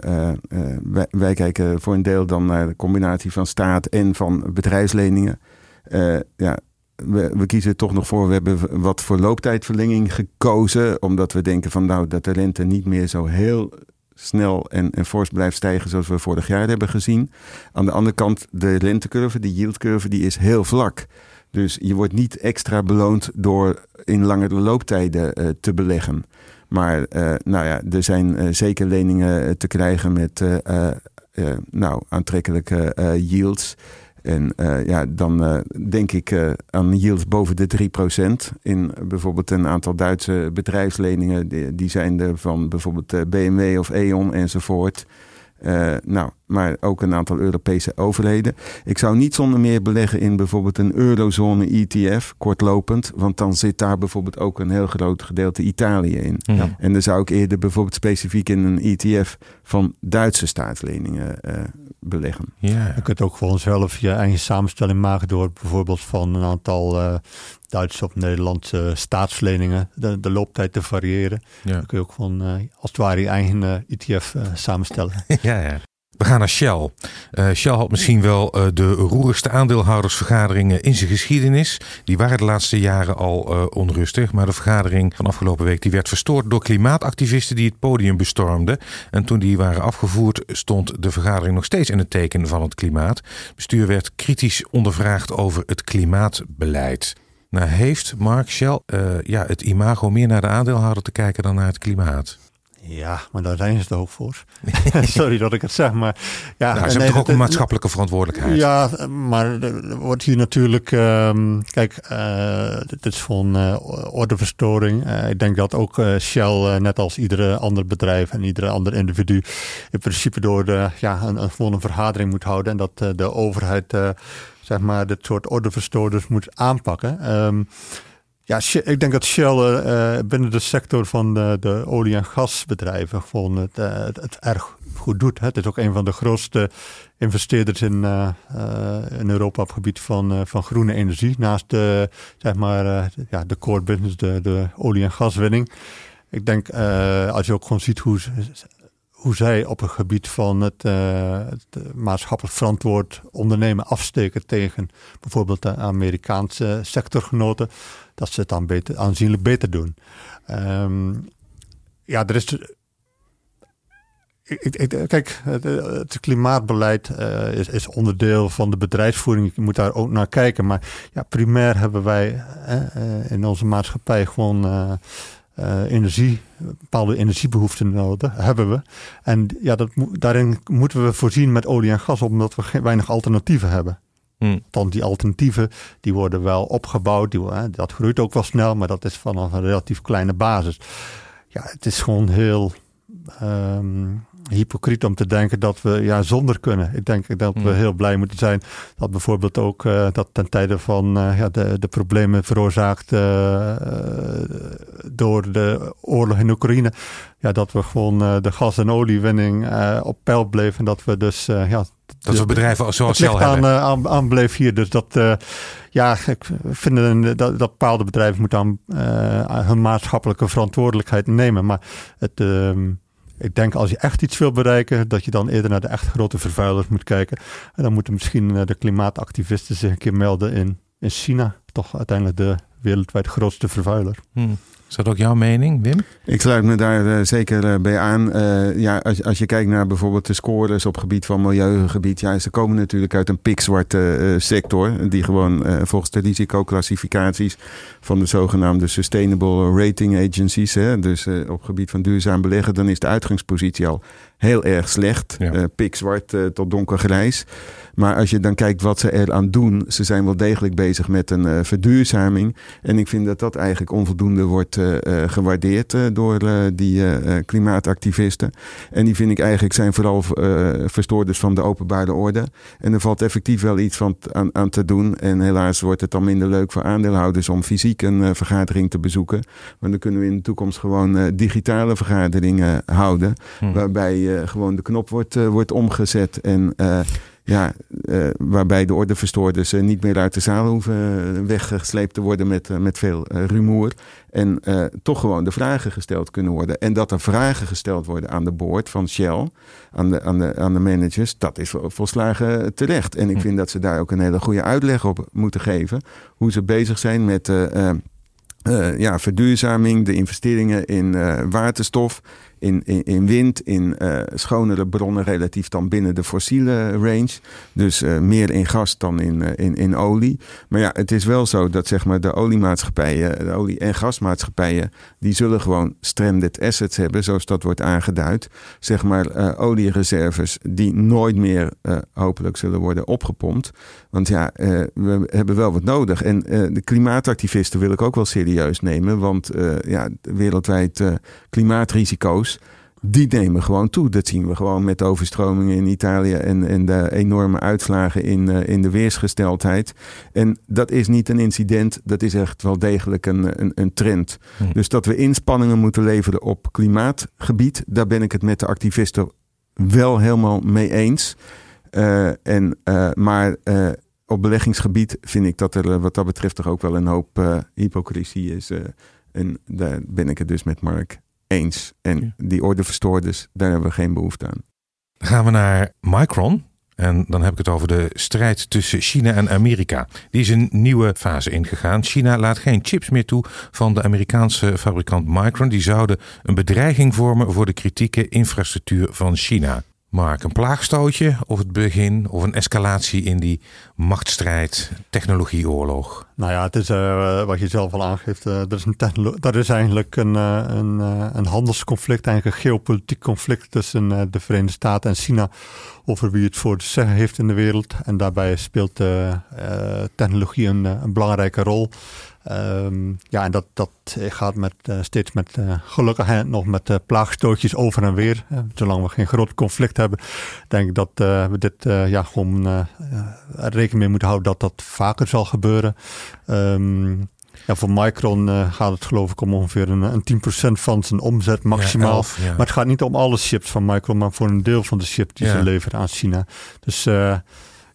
Wij, wij, kijken voor een deel dan naar de combinatie van staat en van bedrijfsleningen. ja, we, we, kiezen toch nog voor, we hebben wat voor looptijdverlenging gekozen. Omdat we denken van nou dat de rente niet meer zo heel snel en, en fors blijft stijgen zoals we vorig jaar hebben gezien. Aan de andere kant, de rentecurve, de yieldcurve, die is heel vlak. Dus je wordt niet extra beloond door in langere looptijden uh, te beleggen. Maar uh, nou ja, er zijn uh, zeker leningen te krijgen met nou, aantrekkelijke yields. En ja, dan denk ik aan yields boven de 3%. In bijvoorbeeld een aantal Duitse bedrijfsleningen. Die, die zijn er van bijvoorbeeld BMW of E.ON enzovoort. nou, maar ook een aantal Europese overheden. Ik zou niet zonder meer beleggen in bijvoorbeeld een eurozone ETF, kortlopend. Want dan zit daar bijvoorbeeld ook een heel groot gedeelte Italië in. Ja. En dan zou ik eerder bijvoorbeeld specifiek in een ETF van Duitse staatsleningen beleggen. Ja. Je kunt ook gewoon zelf je eigen samenstelling maken door bijvoorbeeld van een aantal uh, Duitse of Nederlandse staatsleningen de, de looptijd te variëren. Ja. Dan kun je ook gewoon uh, als het ware je eigen uh, ETF samenstellen. ja, ja. We gaan naar Shell. Uh, Shell had misschien wel uh, de roerigste aandeelhoudersvergaderingen in zijn geschiedenis. Die waren de laatste jaren al uh, onrustig. Maar de vergadering van afgelopen week die werd verstoord door klimaatactivisten die het podium bestormden. En toen die waren afgevoerd stond de vergadering nog steeds in het teken van het klimaat. Bestuur werd kritisch ondervraagd over het klimaatbeleid. Nou heeft Mark Shell ja, het imago meer naar de aandeelhouder te kijken dan naar het klimaat? Ja, maar daar zijn ze toch ook voor. Sorry dat ik het zeg, maar... Ja, nou, ze hebben toch ook een maatschappelijke verantwoordelijkheid? Ja, maar er wordt hier natuurlijk... Um, kijk, uh, dit is gewoon uh, ordeverstoring. Uh, ik denk dat ook Shell, net als iedere ander bedrijf en iedere ander individu... in principe door de, ja, een, een, een vergadering moet houden. En dat de overheid, zeg maar, dit soort ordeverstoorders moet aanpakken. Um, ja, ik denk dat Shell uh, binnen de sector van de, de olie- en gasbedrijven gewoon het, uh, het, erg goed doet. Het is ook een van de grootste investeerders in, in Europa op het gebied van, van groene energie. Naast de, zeg maar, ja, de core business, de, de olie- en gaswinning. Ik denk, als je ook gewoon ziet hoe hoe zij op het gebied van het, het, maatschappelijk verantwoord ondernemen afsteken tegen bijvoorbeeld de Amerikaanse sectorgenoten, dat ze het dan beter, aanzienlijk beter doen. Um, ja, er is. Kijk, het, klimaatbeleid uh, is, is, onderdeel van de bedrijfsvoering. Je moet daar ook naar kijken. Maar ja, primair hebben wij uh, in onze maatschappij gewoon uh, energie, bepaalde energiebehoeften nodig hebben we. En ja, dat, daarin moeten we voorzien met olie en gas, omdat we geen, weinig alternatieven hebben. Hmm. Dan die alternatieven, die worden wel opgebouwd, die, hè, dat groeit ook wel snel, maar dat is vanaf een relatief kleine basis. Ja, het is gewoon heel um, hypocriet om te denken dat we ja, zonder kunnen. Ik denk dat we hmm. heel blij moeten zijn dat bijvoorbeeld ook uh, dat ten tijde van uh, ja, de, de problemen veroorzaakt uh, door de oorlog in Oekraïne, ja, dat we gewoon de gas- en oliewinning op peil bleven. En dat we dus ja, dat we bedrijven zoals Shell aan, aan, aan bleef hier. Dus dat, uh, ja, ik vind dat, dat bepaalde bedrijven moeten aan uh, hun maatschappelijke verantwoordelijkheid nemen. Maar het, uh, ik denk als je echt iets wil bereiken, dat je dan eerder naar de echt grote vervuilers moet kijken. En dan moeten misschien eh, de klimaatactivisten zich een keer melden in, in China. Toch uiteindelijk de wereldwijd grootste vervuiler. Hmm. Is dat ook jouw mening, Wim? Ik sluit me daar uh, zeker uh, bij aan. Uh, ja, als, als je kijkt naar bijvoorbeeld de scores op gebied van milieugebied. Ja, ze komen natuurlijk uit een pikzwarte sector. Die gewoon volgens de risicoclassificaties van de zogenaamde Sustainable Rating Agencies. Hè, dus op gebied van duurzaam beleggen. Dan is de uitgangspositie al heel erg slecht. Ja. pikzwart tot donkergrijs. Maar als je dan kijkt wat ze eraan doen. Ze zijn wel degelijk bezig met een verduurzaming. En ik vind dat dat eigenlijk onvoldoende wordt uh, gewaardeerd uh, door die klimaatactivisten. En die vind ik eigenlijk zijn vooral verstoorders van de openbare orde. En er valt effectief wel iets van aan, aan, te doen. En helaas wordt het dan minder leuk voor aandeelhouders om fysiek een vergadering te bezoeken. Maar dan kunnen we in de toekomst gewoon digitale vergaderingen houden. Hmm. Waarbij gewoon de knop wordt, wordt omgezet en ja, uh, waarbij de ordeverstoorders niet meer uit de zaal hoeven weggesleept te worden met, met veel rumoer. En toch gewoon de vragen gesteld kunnen worden. En dat er vragen gesteld worden aan de board van Shell, aan de, aan de, aan de managers, dat is volslagen terecht. En ik vind dat ze daar ook een hele goede uitleg op moeten geven. Hoe ze bezig zijn met ja, verduurzaming, de investeringen in waterstof, in, in, in wind, in uh, schonere bronnen relatief dan binnen de fossiele range. Dus meer in gas dan in, in, in olie. Maar ja, het is wel zo dat zeg maar, de oliemaatschappijen, de olie- en gasmaatschappijen, die zullen gewoon stranded assets hebben, zoals dat wordt aangeduid. Zeg maar oliereserves die nooit meer hopelijk zullen worden opgepompt. Want ja, we hebben wel wat nodig. En de klimaatactivisten wil ik ook wel serieus nemen. Want uh, ja, wereldwijd klimaatrisico's, die nemen gewoon toe. Dat zien we gewoon met overstromingen in Italië en, en de enorme uitslagen in, in de weersgesteldheid. En dat is niet een incident, dat is echt wel degelijk een, een, een trend. Hm. Dus dat we inspanningen moeten leveren op klimaatgebied, daar ben ik het met de activisten wel helemaal mee eens. En, maar op beleggingsgebied vind ik dat er eh, wat dat betreft toch ook wel een hoop hypocrisie is. En daar ben ik het dus met Mark eens. En die ordeverstoorders, daar hebben we geen behoefte aan. Dan gaan we naar Micron. En dan heb ik het over de strijd tussen China en Amerika. Die is een nieuwe fase ingegaan. China laat geen chips meer toe van de Amerikaanse fabrikant Micron. Die zouden een bedreiging vormen voor de kritieke infrastructuur van China. Mark, een plaagstootje of het begin of een escalatie in die machtsstrijd, technologieoorlog? Nou ja, het is uh, wat je zelf al aangeeft. Uh, dat, is een is eigenlijk een, uh, een, een handelsconflict, eigenlijk een geopolitiek conflict tussen de Verenigde Staten en China over wie het voor te zeggen heeft in de wereld. En daarbij speelt technologie een belangrijke rol. Um, ja, en dat, dat gaat met, uh, steeds met uh, gelukkig nog met uh, plaagstootjes over en weer. zolang we geen groot conflict hebben, denk ik dat we dit ja, gewoon rekening mee moeten houden dat dat vaker zal gebeuren. Um, ja, voor Micron gaat het geloof ik om ongeveer een, een 10% van zijn omzet maximaal. Ja, Maar het gaat niet om alle chips van Micron, maar voor een deel van de chips die ze leveren aan China. Dus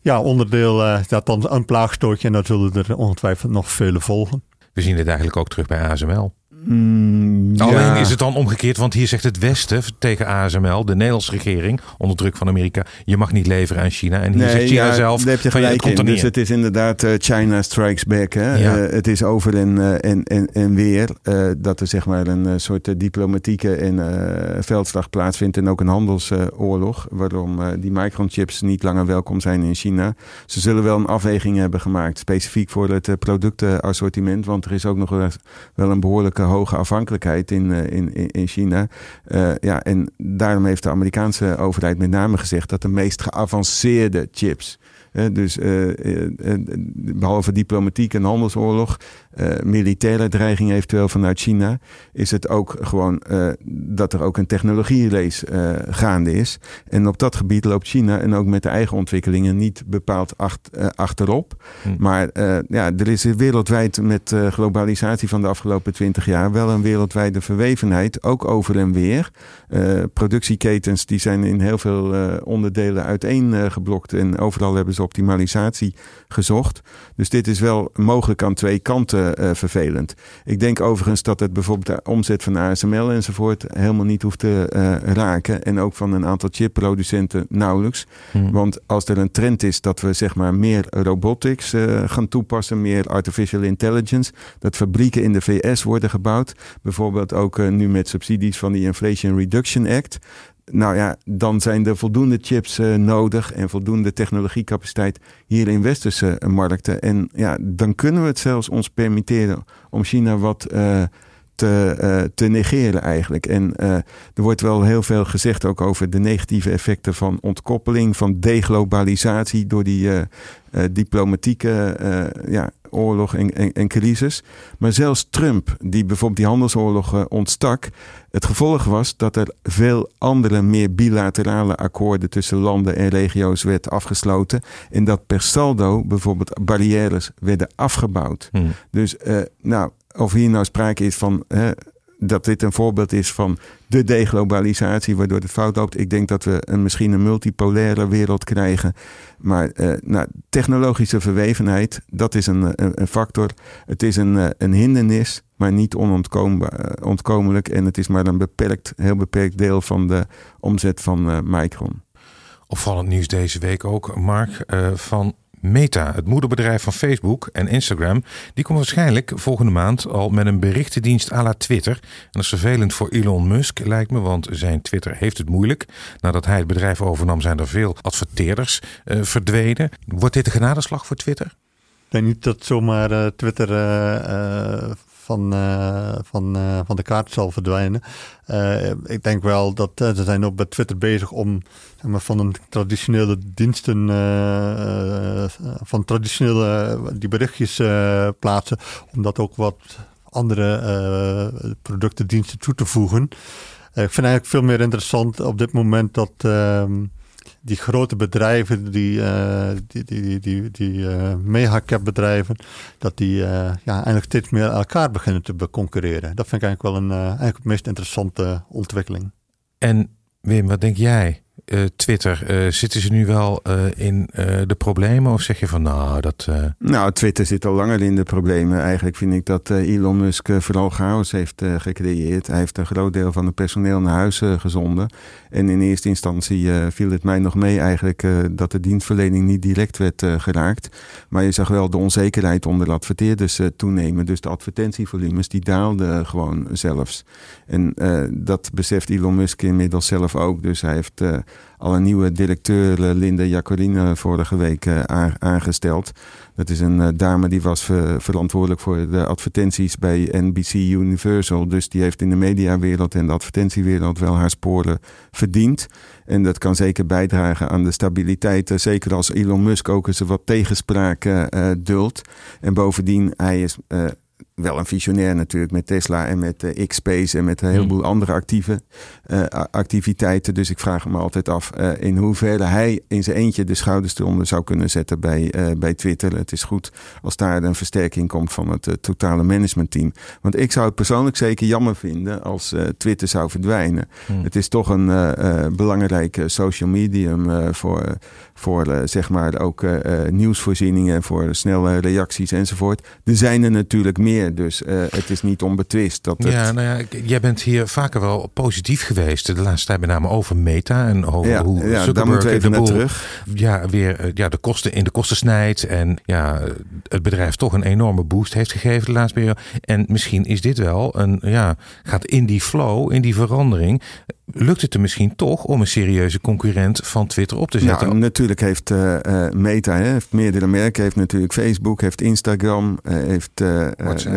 ja, onderdeel uh, dat dan een plaagstootje en dan zullen er ongetwijfeld nog vele volgen. We zien dit eigenlijk ook terug bij ASML. Mm, Alleen is het dan omgekeerd, want hier zegt het Westen tegen ASML, de Nederlandse regering, onder druk van Amerika, je mag niet leveren aan China. En hier nee, zegt China ja, zelf, heb je gelijk van, in. Dus het is inderdaad uh, China strikes back. Hè? Ja. Uh, het is over en, uh, en, en, en weer dat er zeg maar een soort diplomatieke en veldslag plaatsvindt en ook een handelsoorlog, waarom die microchips niet langer welkom zijn in China. Ze zullen wel een afweging hebben gemaakt, specifiek voor het productenassortiment, want er is ook nog wel een behoorlijke hoge afhankelijkheid in, uh, in, in China. Uh, ja, en daarom heeft de Amerikaanse overheid met name gezegd dat de meest geavanceerde chips dus uh, behalve diplomatiek en handelsoorlog, militaire dreiging eventueel vanuit China, is het ook gewoon dat er ook een technologierace gaande is. En op dat gebied loopt China en ook met de eigen ontwikkelingen niet bepaald acht, achterop. Hm. Maar ja, er is wereldwijd met globalisatie van de afgelopen twintig jaar wel een wereldwijde verwevenheid, ook over en weer. productieketens die zijn in heel veel onderdelen uiteengeblokt en overal hebben ze optimalisatie gezocht. Dus dit is wel mogelijk aan twee kanten uh, vervelend. Ik denk overigens dat het bijvoorbeeld de omzet van ASML enzovoort helemaal niet hoeft te uh, raken. En ook van een aantal chipproducenten nauwelijks. Hmm. Want als er een trend is dat we zeg maar meer robotics uh, gaan toepassen, meer artificial intelligence, dat fabrieken in de VS worden gebouwd, bijvoorbeeld ook nu met subsidies van die Inflation Reduction Act, nou ja, dan zijn er voldoende chips uh, nodig en voldoende technologiecapaciteit hier in westerse uh, markten. En ja, dan kunnen we het zelfs ons permitteren om China wat uh, te, te negeren eigenlijk. En er wordt wel heel veel gezegd ook over de negatieve effecten van ontkoppeling, van deglobalisatie door die diplomatieke ja, oorlog en, en, en, crisis. Maar zelfs Trump, die bijvoorbeeld die handelsoorlog ontstak, het gevolg was dat er veel andere meer bilaterale akkoorden tussen landen en regio's werd afgesloten. En dat per saldo bijvoorbeeld barrières werden afgebouwd. Hmm. Dus nou, of hier nou sprake is van dat dit een voorbeeld is van de deglobalisatie, waardoor het fout loopt. Ik denk dat we een, misschien een multipolaire wereld krijgen. Maar nou, technologische verwevenheid, dat is een, een, factor. Het is een, een hindernis, maar niet onontkomelijk. En het is maar een beperkt, heel beperkt deel van de omzet van Micron. Opvallend nieuws deze week ook, Mark, van Meta, het moederbedrijf van Facebook en Instagram, die komt waarschijnlijk volgende maand al met een berichtendienst à la Twitter. En dat is vervelend voor Elon Musk, lijkt me, want zijn Twitter heeft het moeilijk. Nadat hij het bedrijf overnam, zijn er veel adverteerders uh, verdwenen. Wordt dit een genadeslag voor Twitter? Ik denk niet dat zomaar uh, Twitter uh, van, uh, van, uh, van de kaart zal verdwijnen. Uh, ik denk wel dat ze zijn ook bij Twitter bezig om zeg maar, van een traditionele diensten, van traditionele die berichtjes plaatsen, om dat ook wat andere producten, diensten toe te voegen. ik vind eigenlijk veel meer interessant op dit moment dat ehm, die grote bedrijven, die, uh, die, die, die, die uh, mega-cap bedrijven, dat die uh, ja, eigenlijk steeds meer elkaar beginnen te concurreren. Dat vind ik eigenlijk wel een, eigenlijk meest interessante ontwikkeling. En Wim, wat denk jij? Uh, Twitter, uh, zitten ze nu wel uh, in de problemen? Of zeg je van nou, dat... Nou, Twitter zit al langer in de problemen. Eigenlijk vind ik dat Elon Musk vooral chaos heeft gecreëerd. Hij heeft een groot deel van het personeel naar huis gezonden. En in eerste instantie viel het mij nog mee eigenlijk dat de dienstverlening niet direct werd geraakt. Maar je zag wel de onzekerheid onder de adverteerders toenemen. Dus de advertentievolumes die daalden gewoon zelfs. En dat beseft Elon Musk inmiddels zelf ook. Dus hij heeft al een nieuwe directeur, eh, Linda Jacoline, vorige week eh, aangesteld. Dat is een eh, dame die was verantwoordelijk voor de advertenties bij NBC Universal. Dus die heeft in de mediawereld en de advertentiewereld wel haar sporen verdiend. En dat kan zeker bijdragen aan de stabiliteit. Zeker als Elon Musk ook eens wat tegenspraak uh, duldt. En bovendien, hij is wel een visionair natuurlijk met Tesla en met uh, X-Space en met een heleboel hmm. andere actieve uh, activiteiten. Dus ik vraag me altijd af uh, in hoeverre hij in zijn eentje de schouders eronder zou kunnen zetten bij, bij Twitter. Het is goed als daar een versterking komt van het totale managementteam. Want ik zou het persoonlijk zeker jammer vinden als Twitter zou verdwijnen. Hmm. Het is toch een belangrijk social medium voor, voor zeg maar ook nieuwsvoorzieningen, voor snelle reacties enzovoort. Er zijn er natuurlijk meer dus uh, het is niet onbetwist. Dat ja, nou ja, jij bent hier vaker wel positief geweest. De laatste tijd met name over Meta en over ja, hoe ja, daar moeten we even naar terug. Ja, weer eh, ja, de kosten in de kosten snijdt. En ja, het bedrijf toch een enorme boost heeft gegeven de laatste periode. En misschien is dit wel een, ja, gaat in die flow, in die verandering lukt het er misschien toch om een serieuze concurrent van Twitter op te zetten? Ja, natuurlijk heeft uh, Meta, hè, heeft meerdere merken, heeft natuurlijk Facebook, heeft Instagram, uh, heeft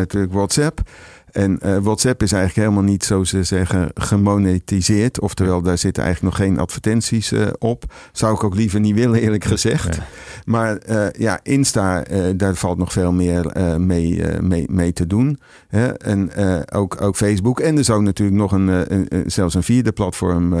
natuurlijk WhatsApp. En uh, WhatsApp is eigenlijk helemaal niet, zo ze zeggen, gemonetiseerd. Oftewel, daar zitten eigenlijk nog geen advertenties uh, op. Zou ik ook liever niet willen, eerlijk gezegd. Maar uh, ja, Insta, daar valt nog veel meer mee, mee, mee te doen. Hè? En ook, ook Facebook. En er zou natuurlijk nog een, een, zelfs een vierde platform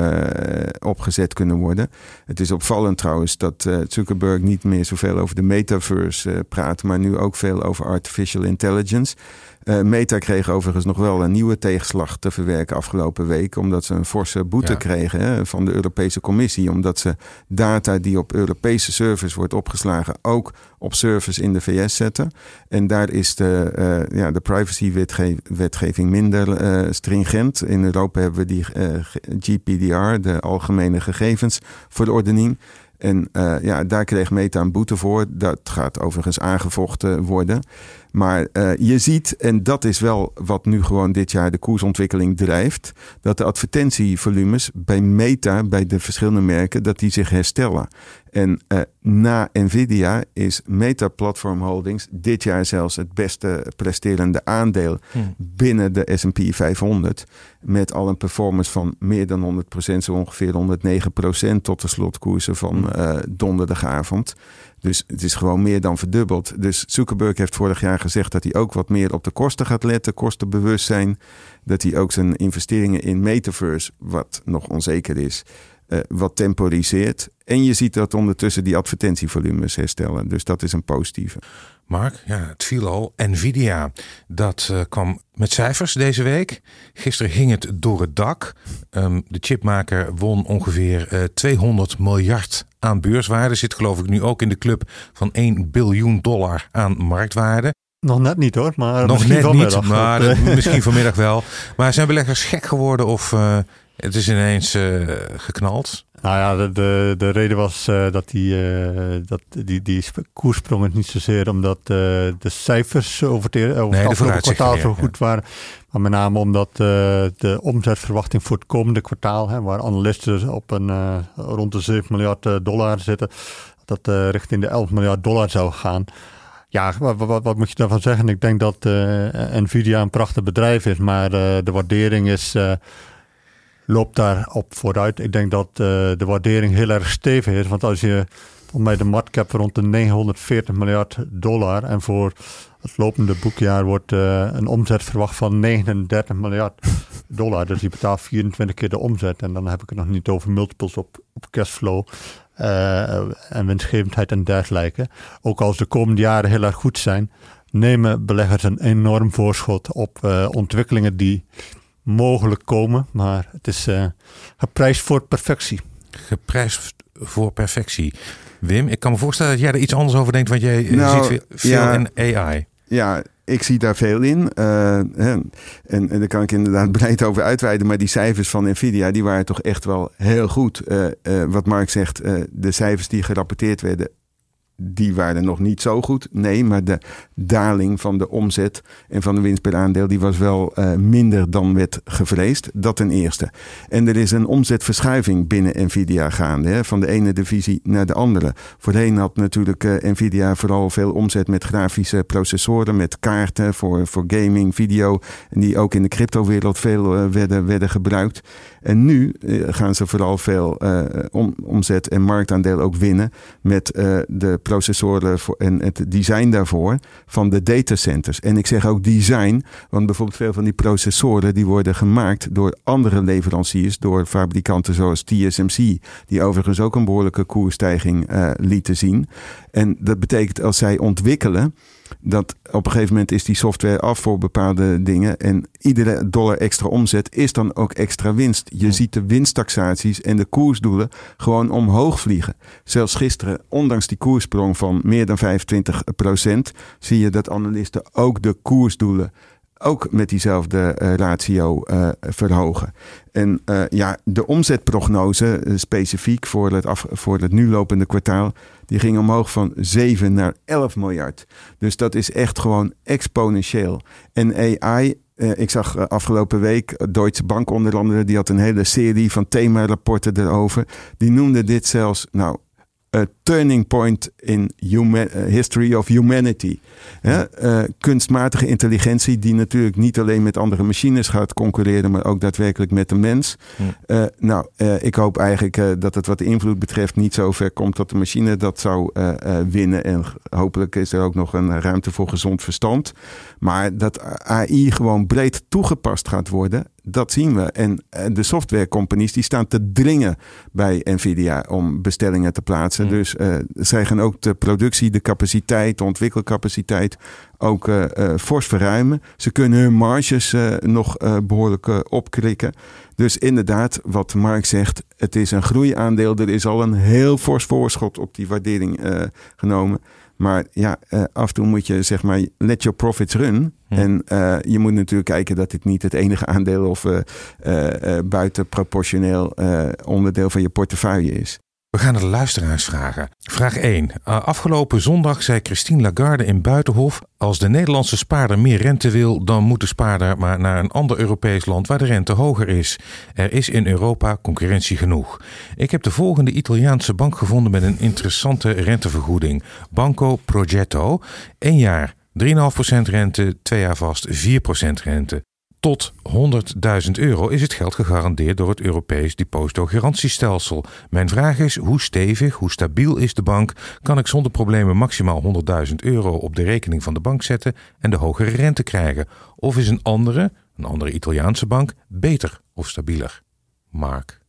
opgezet kunnen worden. Het is opvallend trouwens dat Zuckerberg niet meer zoveel over de metaverse praat, maar nu ook veel over artificial intelligence. Uh, Meta kreeg overigens nog wel een nieuwe tegenslag te verwerken afgelopen week. Omdat ze een forse boete kregen hè, van de Europese Commissie. Omdat ze data die op Europese servers wordt opgeslagen ook op servers in de VS zetten. En daar is de, uh, ja, de privacy-wetgeving minder uh, stringent. In Europa hebben we die GPDR, de Algemene Gegevensverordening. En ja, daar kreeg Meta een boete voor. Dat gaat overigens aangevochten worden. Maar uh, je ziet, en dat is wel wat nu gewoon dit jaar de koersontwikkeling drijft, dat de advertentievolumes bij Meta, bij de verschillende merken, dat die zich herstellen. En uh, na Nvidia is Meta Platform Holdings dit jaar zelfs het beste presterende aandeel hmm. binnen de S&P 500. Met al een performance van meer dan 100%, zo ongeveer 109% tot de slotkoersen van uh, donderdagavond. Dus het is gewoon meer dan verdubbeld. Dus Zuckerberg heeft vorig jaar gezegd dat hij ook wat meer op de kosten gaat letten, kostenbewustzijn. Dat hij ook zijn investeringen in metaverse, wat nog onzeker is, uh, wat temporiseert. En je ziet dat ondertussen die advertentievolumes herstellen. Dus dat is een positieve. Mark, ja, het viel al. Nvidia, dat uh, kwam met cijfers deze week. Gisteren ging het door het dak. Um, de chipmaker won ongeveer uh, 200 miljard aan beurswaarde. Zit geloof ik nu ook in de club van 1 biljoen dollar aan marktwaarde. Nog net niet hoor, maar nog net niet, maar dat, misschien vanmiddag wel. Maar zijn beleggers gek geworden of het is ineens geknald? Nou ja, de, de, de reden was uh, dat, die, dat die, die koersprong het niet zozeer omdat de cijfers over het, over nee, het kwartaal zo goed ja. waren. Maar met name omdat de omzetverwachting voor het komende kwartaal, hè, waar analisten op een rond de 7 miljard dollar zitten, dat richting de 11 miljard dollar zou gaan. Ja, wat, wat, wat, moet je daarvan zeggen? Ik denk dat Nvidia een prachtig bedrijf is, maar de waardering is, loopt daarop vooruit. Ik denk dat de waardering heel erg stevig is, want als je om bij de marktcap rond de 940 miljard dollar en voor het lopende boekjaar wordt een omzet verwacht van 39 miljard dollar. Dus je betaalt 24 keer de omzet en dan heb ik het nog niet over multiples op, op cashflow. Uh, en winstgevendheid en dergelijke. Ook als de komende jaren heel erg goed zijn, nemen beleggers een enorm voorschot op ontwikkelingen die mogelijk komen. Maar het is uh, geprijsd voor perfectie. Geprijsd voor perfectie. Wim, ik kan me voorstellen dat jij er iets anders over denkt, want jij nou, ziet veel, ja, in AI. Ja, ik zie daar veel in. Uh, en, en daar kan ik inderdaad breed over uitweiden. Maar die cijfers van Nvidia, die waren toch echt wel heel goed. Uh, uh, wat Mark zegt, de cijfers die gerapporteerd werden die waren nog niet zo goed. Nee, maar de daling van de omzet en van de winst per aandeel... die was wel uh, minder dan werd gevreesd. Dat ten eerste. En er is een omzetverschuiving binnen Nvidia gaande. Hè, van de ene divisie naar de andere. Voorheen had natuurlijk uh, Nvidia vooral veel omzet met grafische processoren... met kaarten voor, voor gaming, video... die ook in de cryptowereld veel uh, werden, werden gebruikt. En nu gaan ze vooral veel om, omzet en marktaandeel ook winnen... met de processoren en het design daarvoor van de datacenters. En ik zeg ook design, want bijvoorbeeld veel van die processoren die worden gemaakt door andere leveranciers, door fabrikanten zoals TSMC, die overigens ook een behoorlijke koersstijging uh, lieten zien. En dat betekent als zij ontwikkelen, dat op een gegeven moment is die software af voor bepaalde dingen. En iedere dollar extra omzet is dan ook extra winst. Je ziet de winsttaxaties en de koersdoelen gewoon omhoog vliegen. Zelfs gisteren, ondanks die koerssprong van meer dan 25% zie je dat analisten ook de koersdoelen ook met diezelfde uh, ratio uh, verhogen. En uh, ja, de omzetprognose specifiek voor het, af, voor het nu lopende kwartaal, die ging omhoog van 7 naar 11 miljard. Dus dat is echt gewoon exponentieel. En AI, ik zag afgelopen week Deutsche Bank onder andere, die had een hele serie van thema-rapporten erover. Die noemde dit zelfs, nou, a turning point in human, uh, history of humanity. Uh, kunstmatige intelligentie die natuurlijk niet alleen met andere machines gaat concurreren, maar ook daadwerkelijk met de mens. Uh, nou, ik hoop eigenlijk dat het wat de invloed betreft niet zo ver komt dat de machine dat zou winnen. En hopelijk is er ook nog een ruimte voor gezond verstand. Maar dat AI gewoon breed toegepast gaat worden, dat zien we. En de softwarecompanies die staan te dringen bij Nvidia om bestellingen te plaatsen. Dus uh, zij gaan ook de productie, de capaciteit, de ontwikkelcapaciteit ook uh, uh, fors verruimen. Ze kunnen hun marges nog behoorlijk opkrikken. Dus inderdaad, wat Mark zegt, het is een groeiaandeel. Er is al een heel fors voorschot op die waardering genomen. Maar ja, uh, af en toe moet je zeg maar let your profits run. En uh, je moet natuurlijk kijken dat dit niet het enige aandeel of uh, buitenproportioneel onderdeel van je portefeuille is. We gaan naar de luisteraars vragen. Vraag 1. Afgelopen zondag zei Christine Lagarde in Buitenhof: Als de Nederlandse spaarder meer rente wil, dan moet de spaarder maar naar een ander Europees land waar de rente hoger is. Er is in Europa concurrentie genoeg. Ik heb de volgende Italiaanse bank gevonden met een interessante rentevergoeding: Banco Progetto. 1 jaar 3,5% rente, 2 jaar vast 4% rente. Tot 100.000 euro is het geld gegarandeerd door het Europees depositogarantiestelsel. Mijn vraag is: hoe stevig, hoe stabiel is de bank? Kan ik zonder problemen maximaal 100.000 euro op de rekening van de bank zetten en de hogere rente krijgen? Of is een andere, een andere Italiaanse bank, beter of stabieler? Mark.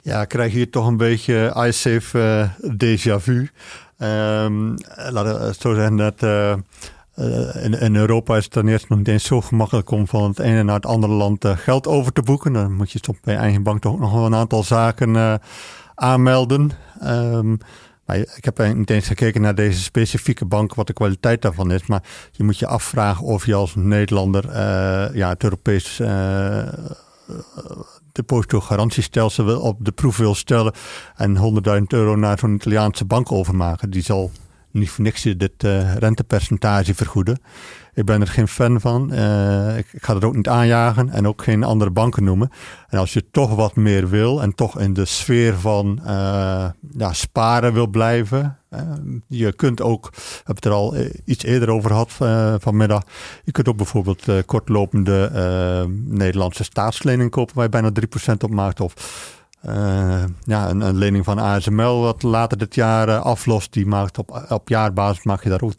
Ja, ik krijg hier toch een beetje iSafe uh, déjà vu. Um, laten we zo zeggen dat uh, in, in, Europa is het ten nog niet eens zo gemakkelijk om van het ene naar het andere land uh, geld over te boeken. Dan moet je soms bij je eigen bank toch nog wel een aantal zaken uh, aanmelden. Maar ik heb niet eens gekeken naar deze specifieke bank, wat de kwaliteit daarvan is. Maar je moet je afvragen of je als Nederlander ja, het Europees depositogarantiestelsel op de proef wil stellen en 100.000 euro naar zo'n Italiaanse bank overmaken. Die zal niet voor niks dit uh, rentepercentage vergoeden. Ik ben er geen fan van. Uh, ik, ik, ga het ook niet aanjagen en ook geen andere banken noemen. En als je toch wat meer wil en toch in de sfeer van uh, ja, sparen wil blijven. je kunt ook, we hebben het er al iets eerder over gehad vanmiddag. Je kunt ook bijvoorbeeld kortlopende Nederlandse staatslening kopen waar je bijna 3% op maakt. Of uh, ja, een, een, lening van ASML wat later dit jaar uh, aflost, die maakt op, op jaarbasis maak je daar ook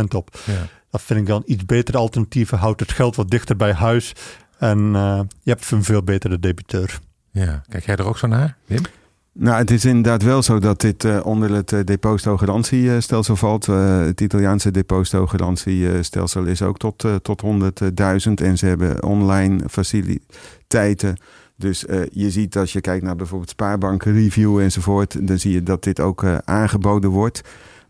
3% op. Ja. Dat vind ik dan iets betere alternatieven. Houdt het geld wat dichter bij huis en uh, je hebt een veel betere debiteur. Ja, kijk jij er ook zo naar, Wim? Nou, het is inderdaad wel zo dat dit uh, onder het uh, depositogarantiestelsel valt. Uh, het Italiaanse depositogarantiestelsel is ook tot, tot 100.000 en ze hebben online faciliteiten dus uh, je ziet als je kijkt naar bijvoorbeeld spaarbanken review enzovoort, dan zie je dat dit ook uh, aangeboden wordt.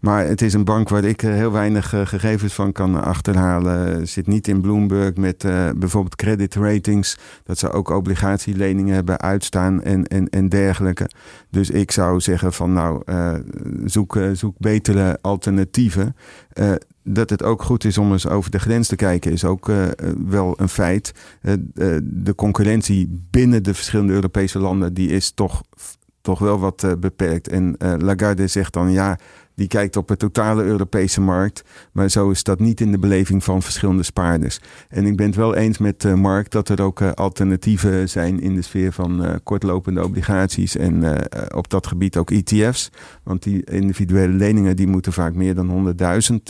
Maar het is een bank waar ik heel weinig uh, gegevens van kan achterhalen. Zit niet in Bloomberg met bijvoorbeeld credit ratings. Dat ze ook obligatieleningen hebben uitstaan en, en, en dergelijke. Dus ik zou zeggen van nou, zoek, zoek betere alternatieven dat het ook goed is om eens over de grens te kijken, is ook wel een feit. De concurrentie binnen de verschillende Europese landen, die is toch, toch wel wat beperkt. En Lagarde zegt dan ja, die kijkt op de totale Europese markt. Maar zo is dat niet in de beleving van verschillende spaarders. En ik ben het wel eens met uh, Mark dat er ook uh, alternatieven zijn in de sfeer van uh, kortlopende obligaties. En op dat gebied ook ETF's. Want die individuele leningen die moeten vaak meer dan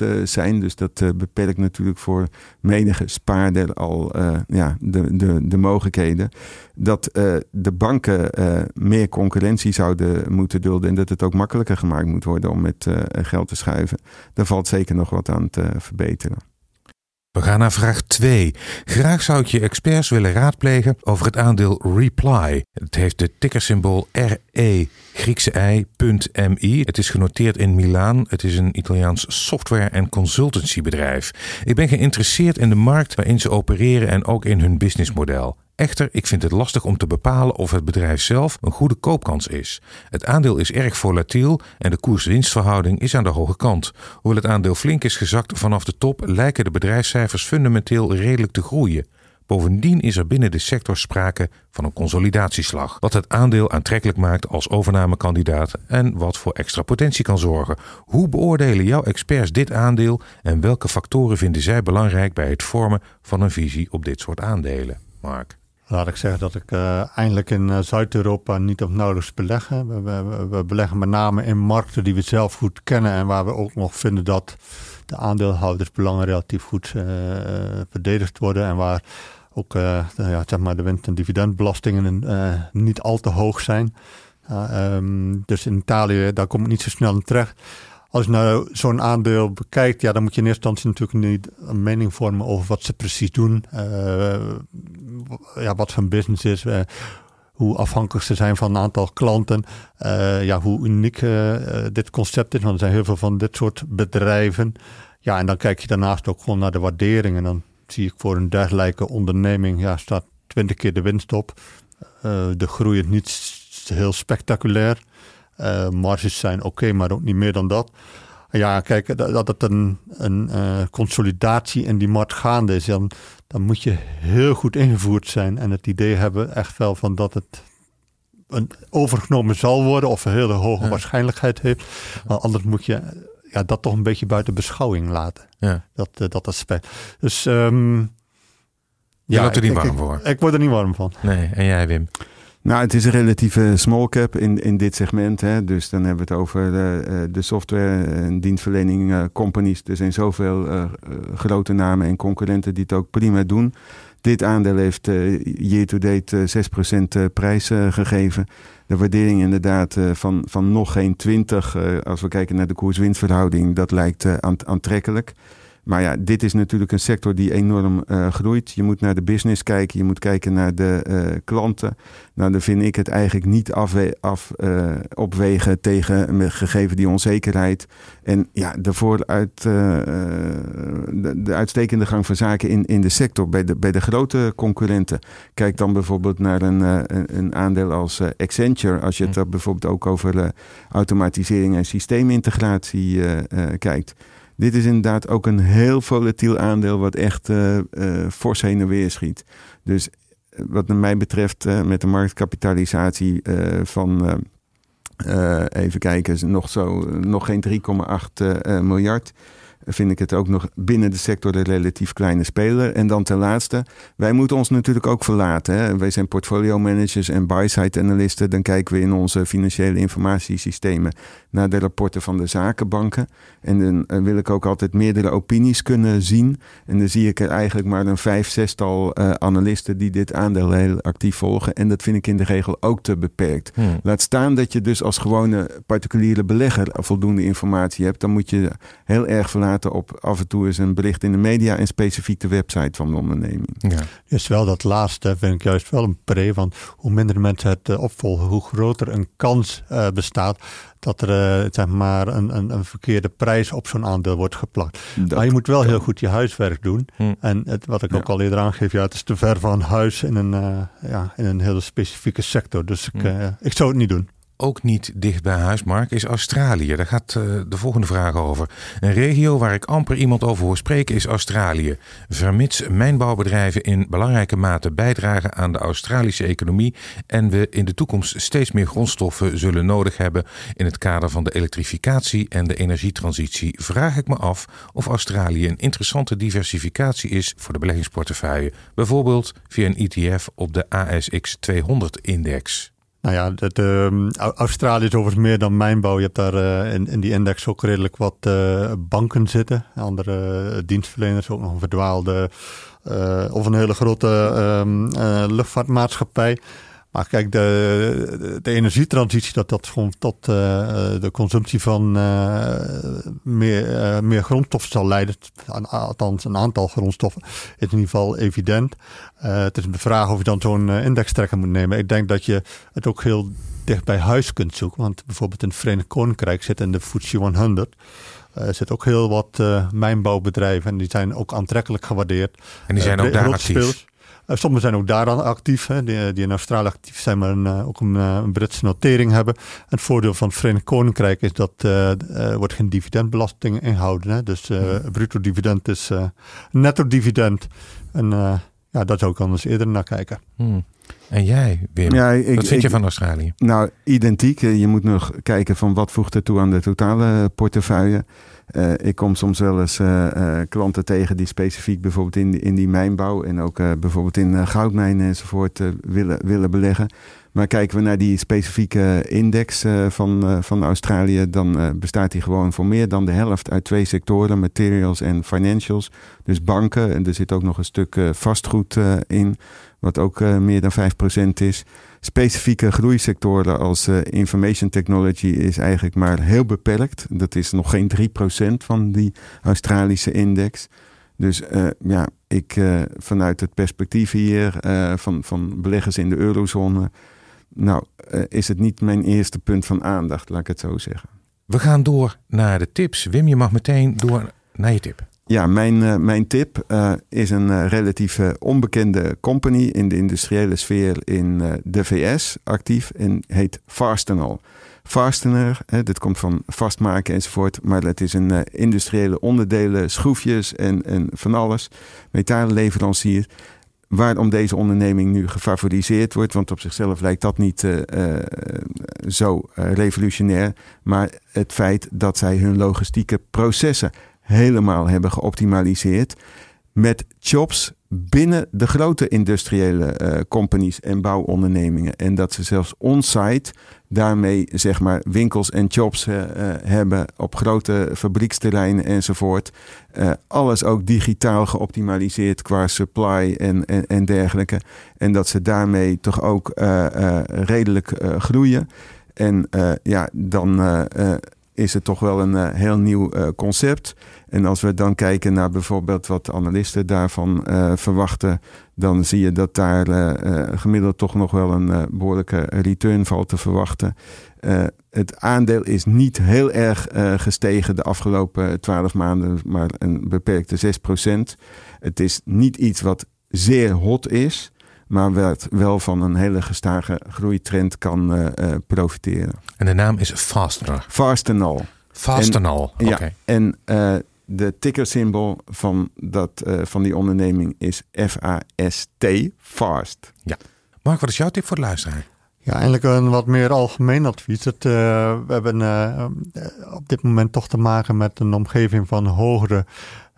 100.000 zijn. Dus dat beperkt natuurlijk voor menige spaarder al ja, de, de, de mogelijkheden dat de banken meer concurrentie zouden moeten dulden en dat het ook makkelijker gemaakt moet worden om met geld te schuiven. Daar valt zeker nog wat aan te verbeteren. We gaan naar vraag 2. Graag zou ik je experts willen raadplegen over het aandeel Reply. Het heeft de tickersymbool RE Griekse I.mi. Het is genoteerd in Milaan. Het is een Italiaans software- en consultancybedrijf. Ik ben geïnteresseerd in de markt waarin ze opereren en ook in hun businessmodel. Echter, ik vind het lastig om te bepalen of het bedrijf zelf een goede koopkans is. Het aandeel is erg volatiel en de koers-winstverhouding is aan de hoge kant. Hoewel het aandeel flink is gezakt vanaf de top, lijken de bedrijfscijfers fundamenteel redelijk te groeien. Bovendien is er binnen de sector sprake van een consolidatieslag, wat het aandeel aantrekkelijk maakt als overnamekandidaat en wat voor extra potentie kan zorgen. Hoe beoordelen jouw experts dit aandeel en welke factoren vinden zij belangrijk bij het vormen van een visie op dit soort aandelen? Mark. Laat ik zeggen dat ik uh, eindelijk in uh, Zuid-Europa niet of nauwelijks beleggen. We, we, beleggen met name in markten die we zelf goed kennen en waar we ook nog vinden dat de aandeelhoudersbelangen relatief goed uh, verdedigd worden en waar ook ja, zeg maar de winst- en dividendbelastingen niet al te hoog zijn. Um, dus in Italië, daar kom ik niet zo snel in terecht als je nou zo'n aandeel bekijkt, ja, dan moet je in eerste instantie natuurlijk niet een mening vormen over wat ze precies doen. Uh, ja, wat hun business is. Hoe afhankelijk ze zijn van een aantal klanten. Ja, hoe uniek dit concept is. Want er zijn heel veel van dit soort bedrijven. Ja, en dan kijk je daarnaast ook gewoon naar de waardering. En dan zie ik voor een dergelijke onderneming, ja, staat twintig keer de winst op. de groei is niet heel spectaculair. Uh, marges zijn oké, maar ook niet meer dan dat. Ja, kijk, dat, het een, een uh, consolidatie in die markt gaande is, dan, dan moet je heel goed ingevoerd zijn en het idee hebben echt wel van dat het een, overgenomen zal worden of een hele hoge waarschijnlijkheid heeft. Anders moet je ja, dat toch een beetje buiten beschouwing laten. Ja. Dat, uh, dat aspect. Dus um, je ja, loopt er niet warm voor. Ik word er niet warm van. Nee, en jij Wim? Nou, het is een relatieve small cap in, in dit segment. Hè. Dus dan hebben we het over de, eh, de software- en dienstverlening uh, companies. Er zijn zoveel uh, grote namen en concurrenten die het ook prima doen. Dit aandeel heeft year-to-date 6% prijs gegeven. De waardering inderdaad van, van nog geen 20, als we kijken naar de koers-winstverhouding, dat lijkt aantrekkelijk. Maar ja, dit is natuurlijk een sector die enorm uh, groeit. Je moet naar de business kijken, je moet kijken naar de uh, klanten. Nou, dan vind ik het eigenlijk niet afwe af, uh, opwegen tegen, gegeven die onzekerheid. En ja, de, vooruit, de, de, uitstekende gang van zaken in, in de sector, bij de, bij de grote concurrenten. Kijk dan bijvoorbeeld naar een, een aandeel als Accenture, als je het mm. bijvoorbeeld ook over automatisering en systeemintegratie kijkt. Dit is inderdaad ook een heel volatiel aandeel wat echt uh, uh, fors heen en weer schiet. Dus eh, wat mij betreft met de marktkapitalisatie van, even kijken, nog, zo, nog geen 3,8 miljard vind ik het ook nog binnen de sector de relatief kleine speler. En dan ten laatste, wij moeten ons natuurlijk ook verlaten. Hè? Wij zijn portfolio managers en buy-side analisten. Dan kijken we in onze financiële informatiesystemen naar de rapporten van de zakenbanken. En dan eh, wil ik ook altijd meerdere opinies kunnen zien. En dan zie ik er eigenlijk maar een vijf, zestal uh, analisten die dit aandeel heel actief volgen. En dat vind ik in de regel ook te beperkt. Hmm. Laat staan dat je dus als gewone particuliere belegger voldoende informatie hebt. Dan moet je heel erg verlaten op af en toe eens een bericht in de media en specifiek de website van de onderneming. Ja. Is wel dat laatste vind ik juist wel een pre, want hoe minder mensen het uh, opvolgen, hoe groter een kans uh, bestaat dat er uh, zeg maar een, een, een, verkeerde prijs op zo'n aandeel wordt geplakt. maar je moet wel heel goed je huiswerk doen. Hm. En het, wat ik ook al eerder aangeef, ja, het is te ver van huis in een, ja, in een hele specifieke sector. Dus ik, hm. ik zou het niet doen ook niet dicht bij huis, Mark, is Australië. Daar gaat uh, de volgende vraag over. Een regio waar ik amper iemand over hoor spreken is Australië. Vermits mijnbouwbedrijven in belangrijke mate bijdragen aan de Australische economie en we in de toekomst steeds meer grondstoffen zullen nodig hebben in het kader van de elektrificatie en de energietransitie, vraag ik me af of Australië een interessante diversificatie is voor de beleggingsportefeuille, bijvoorbeeld via een ETF op de ASX 200-index. Nou ja, het, uh, Australië is overigens meer dan mijnbouw. Je hebt daar uh, in, die index ook redelijk wat uh, banken zitten. Andere uh, dienstverleners, ook nog een verdwaalde of een hele grote ehm, luchtvaartmaatschappij. Maar kijk, de, de, energietransitie, dat dat gewoon tot uh, de consumptie van uh, meer, uh, meer grondstoffen zal leiden, althans een aantal grondstoffen, is in ieder geval evident. het is de vraag of je dan zo'n indextrekker moet nemen. Ik denk dat je het ook heel dicht bij huis kunt zoeken. Want bijvoorbeeld in het Verenigd Koninkrijk zit in de FTSE 100 er zit ook heel wat mijnbouwbedrijven en die zijn ook aantrekkelijk gewaardeerd. En die zijn ook daar actief? Uh, sommigen zijn ook daar dan actief, hè, die, die, in Australië actief zijn, maar een, uh, ook een, een, Britse notering hebben. En het voordeel van het Verenigd Koninkrijk is dat er wordt geen dividendbelasting inhouden. Hè. Dus bruto dividend is netto dividend. En ja, daar zou ik anders eerder naar kijken. Hmm. En jij, Wim, ja, ik, wat vind je van Australië? Nou, identiek. Je moet nog kijken van wat voegt er toe aan de totale portefeuille. Uh, ik kom soms wel eens uh, uh, klanten tegen die specifiek bijvoorbeeld in, in die mijnbouw en ook bijvoorbeeld in goudmijnen enzovoort willen, willen beleggen. Maar kijken we naar die specifieke index van, van Australië, dan bestaat die gewoon voor meer dan de helft uit twee sectoren, materials en financials. Dus banken en er zit ook nog een stuk vastgoed in, wat ook meer dan 5% is specifieke groeisectoren als uh, information technology is eigenlijk maar heel beperkt. Dat is nog geen 3% van die Australische index. Dus uh, ja, ik vanuit het perspectief hier van, van beleggers in de eurozone, nou, is het niet mijn eerste punt van aandacht, laat ik het zo zeggen. We gaan door naar de tips. Wim, je mag meteen door naar je tip. Ja, mijn, uh, mijn tip uh, is een uh, relatief onbekende company in de industriële sfeer in de VS actief en heet Fastenal. Fastener, hè, dit komt van vastmaken enzovoort, maar het is een industriële onderdelen, schroefjes en, en van alles, metaalleverancier. Waarom deze onderneming nu gefavoriseerd wordt, want op zichzelf lijkt dat niet zo revolutionair, maar het feit dat zij hun logistieke processen helemaal hebben geoptimaliseerd. met jobs binnen de grote industriële uh, companies en bouwondernemingen. En dat ze zelfs on-site daarmee zeg maar winkels en jobs uh, hebben op grote fabrieksterreinen enzovoort. alles ook digitaal geoptimaliseerd qua supply en, en, en dergelijke. En dat ze daarmee toch ook redelijk groeien. En ja, dan is het toch wel een heel nieuw concept. En als we dan kijken naar bijvoorbeeld wat analisten daarvan uh, verwachten, dan zie je dat daar uh, gemiddeld toch nog wel een behoorlijke return valt te verwachten. het aandeel is niet heel erg gestegen de afgelopen twaalf maanden, maar een beperkte 6%. Het is niet iets wat zeer hot is maar wat wel van een hele gestage groeitrend kan uh, profiteren. En de naam is. Fastenal. Fastenal, oké. Ja, en uh, de tickersymbool van, dat, uh, van die onderneming is F-A-S-T, FAST. Ja. Mark, wat is jouw tip voor de luisteraar? Ja, eigenlijk een wat meer algemeen advies. Het, uh, we hebben uh, op dit moment toch te maken met een omgeving van hogere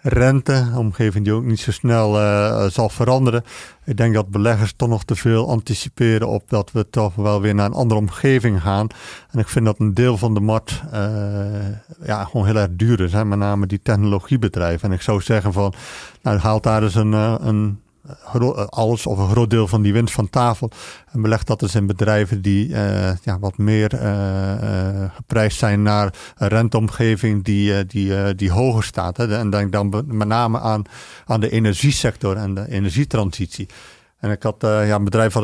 rente, omgeving die ook niet zo snel uh, zal veranderen. Ik denk dat beleggers toch nog te veel anticiperen op dat we toch wel weer naar een andere omgeving gaan. En ik vind dat een deel van de markt uh, ja, gewoon heel erg duur is. Met name die technologiebedrijven. En ik zou zeggen van, nou haalt daar eens een, een alles of een groot deel van die winst van tafel. En beleg dat dus in bedrijven die uh, ja, wat meer uh, geprijsd zijn naar een renteomgeving die, die, die hoger staat. Hè. En denk dan met name aan, aan de energiesector en de energietransitie. En ik had, ja, een bedrijf,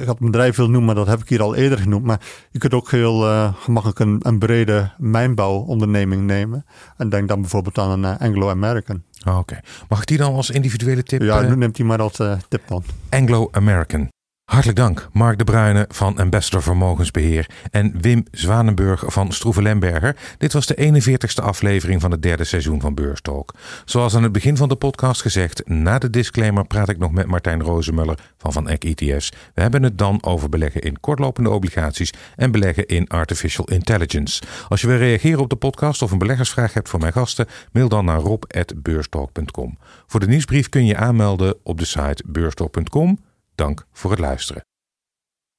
ik had een bedrijf wil noemen, maar dat heb ik hier al eerder genoemd. Maar je kunt ook heel gemakkelijk een, een brede mijnbouwonderneming nemen. En denk dan bijvoorbeeld aan een Anglo-American. Oh, oké. Mag ik die dan als individuele tip? Ja, uh, neemt hij maar als uh, tip dan. Anglo-American. Hartelijk dank, Mark de Bruyne van Ambassador Vermogensbeheer en Wim Zwanenburg van Stroeven Lemberger. Dit was de 41ste aflevering van het derde seizoen van Beurstalk. Zoals aan het begin van de podcast gezegd, na de disclaimer praat ik nog met Martijn Rozemuller van Van Eck ETF's. We hebben het dan over beleggen in kortlopende obligaties en beleggen in artificial intelligence. Als je wil reageren op de podcast of een beleggersvraag hebt voor mijn gasten, mail dan naar rob.beurstalk.com. Voor de nieuwsbrief kun je aanmelden op de site beurstalk.com Dank voor het luisteren.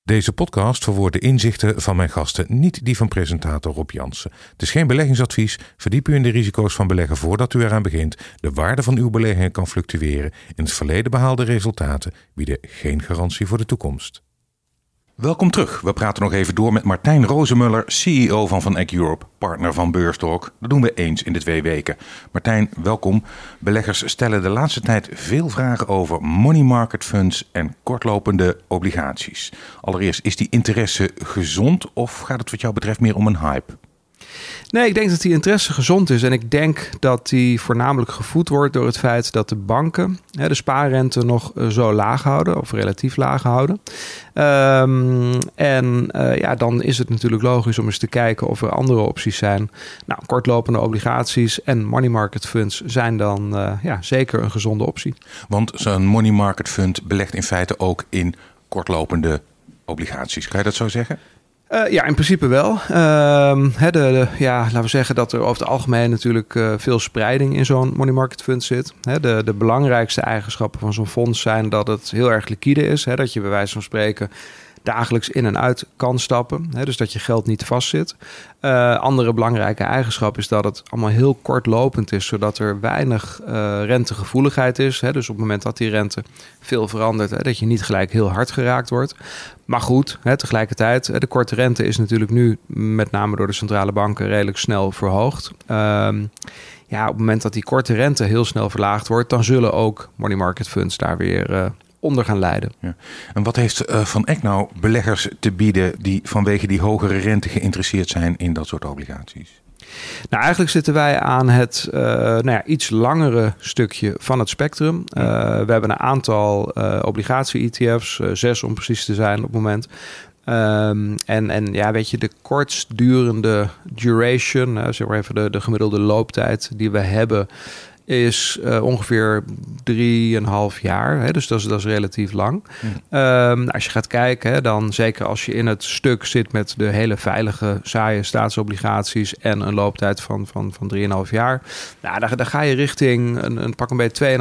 Deze podcast verwoordt de inzichten van mijn gasten, niet die van presentator Rob Jansen. Het is geen beleggingsadvies. Verdiep u in de risico's van beleggen voordat u eraan begint. De waarde van uw beleggingen kan fluctueren. In het verleden behaalde resultaten bieden geen garantie voor de toekomst. Welkom terug. We praten nog even door met Martijn Rozemuller, CEO van Van Eck Europe, partner van Beurstalk. Dat doen we eens in de twee weken. Martijn, welkom. Beleggers stellen de laatste tijd veel vragen over money market funds en kortlopende obligaties. Allereerst, is die interesse gezond of gaat het wat jou betreft meer om een hype? Nee, ik denk dat die interesse gezond is. En ik denk dat die voornamelijk gevoed wordt door het feit dat de banken hè, de spaarrente nog eh, zo laag houden, of relatief laag houden. Um, en uh, ja, dan is het natuurlijk logisch om eens te kijken of er andere opties zijn. Nou, kortlopende obligaties en money market funds zijn dan uh, ja, zeker een gezonde optie. Want zo'n money market fund belegt in feite ook in kortlopende obligaties. Kan je dat zo zeggen? Uh, ja, in principe wel. Uh, de, ja, laten we zeggen dat er over het algemeen natuurlijk uh, veel spreiding in zo'n money market fund zit. De, de belangrijkste eigenschappen van zo'n fonds zijn dat het heel erg liquide is. Dat je bij wijze van spreken dagelijks in en uit kan stappen. Hè, dus dat je geld niet vastzit. Uh, andere belangrijke eigenschap is dat het allemaal heel kortlopend is, zodat er weinig uh, rentegevoeligheid is. Hè, dus op het moment dat die rente veel verandert, hè, dat je niet gelijk heel hard geraakt wordt. Maar goed, hè, tegelijkertijd, de korte rente is natuurlijk nu met name door de centrale banken redelijk snel verhoogd. Uh, ja, op het moment dat die korte rente heel snel verlaagd wordt, dan zullen ook money market funds daar weer uh, onder gaan leiden. Ja. En wat heeft uh, Van Eck nou beleggers te bieden die vanwege die hogere rente geïnteresseerd zijn in dat soort obligaties? Nou, eigenlijk zitten wij aan het uh, nou ja, iets langere stukje van het spectrum. Uh, we hebben een aantal obligatie-ETF's, zes om precies te zijn op het moment. Um, en, en ja, weet je, de kortstdurende duration, zeg maar even de, de gemiddelde looptijd die we hebben, is uh, ongeveer 3,5 jaar. Hè, dus dat is, dat is relatief lang. Um, als je gaat kijken, hè, dan zeker als je in het stuk zit met de hele veilige, saaie staatsobligaties en een looptijd van, van, van 3,5 jaar. Nou, daar, daar ga je richting een, een pak een beetje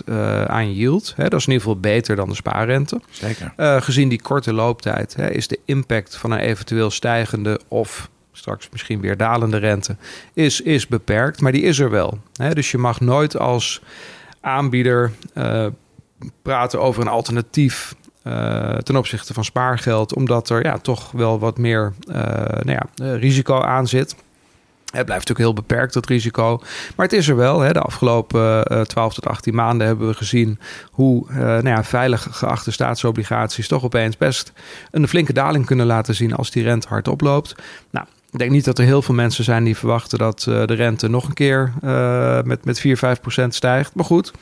2,5% uh, aan yield. Hè, dat is in ieder geval beter dan de spaarrente. Zeker. Uh, gezien die korte looptijd hè, is de impact van een eventueel stijgende of straks misschien weer dalende rente, is, is beperkt, maar die is er wel. Hè? Dus je mag nooit als aanbieder uh, praten over een alternatief uh, ten opzichte van spaargeld, omdat er ja, toch wel wat meer uh, nou ja, risico aan zit. Het blijft natuurlijk heel beperkt, dat risico. Maar het is er wel. Hè. De afgelopen uh, 12 tot 18 maanden hebben we gezien hoe uh, nou ja, veilig geachte staatsobligaties toch opeens best een flinke daling kunnen laten zien als die rente hard oploopt. Nou, ik denk niet dat er heel veel mensen zijn die verwachten dat uh, de rente nog een keer uh, met, met 4, 5 procent stijgt. Maar goed,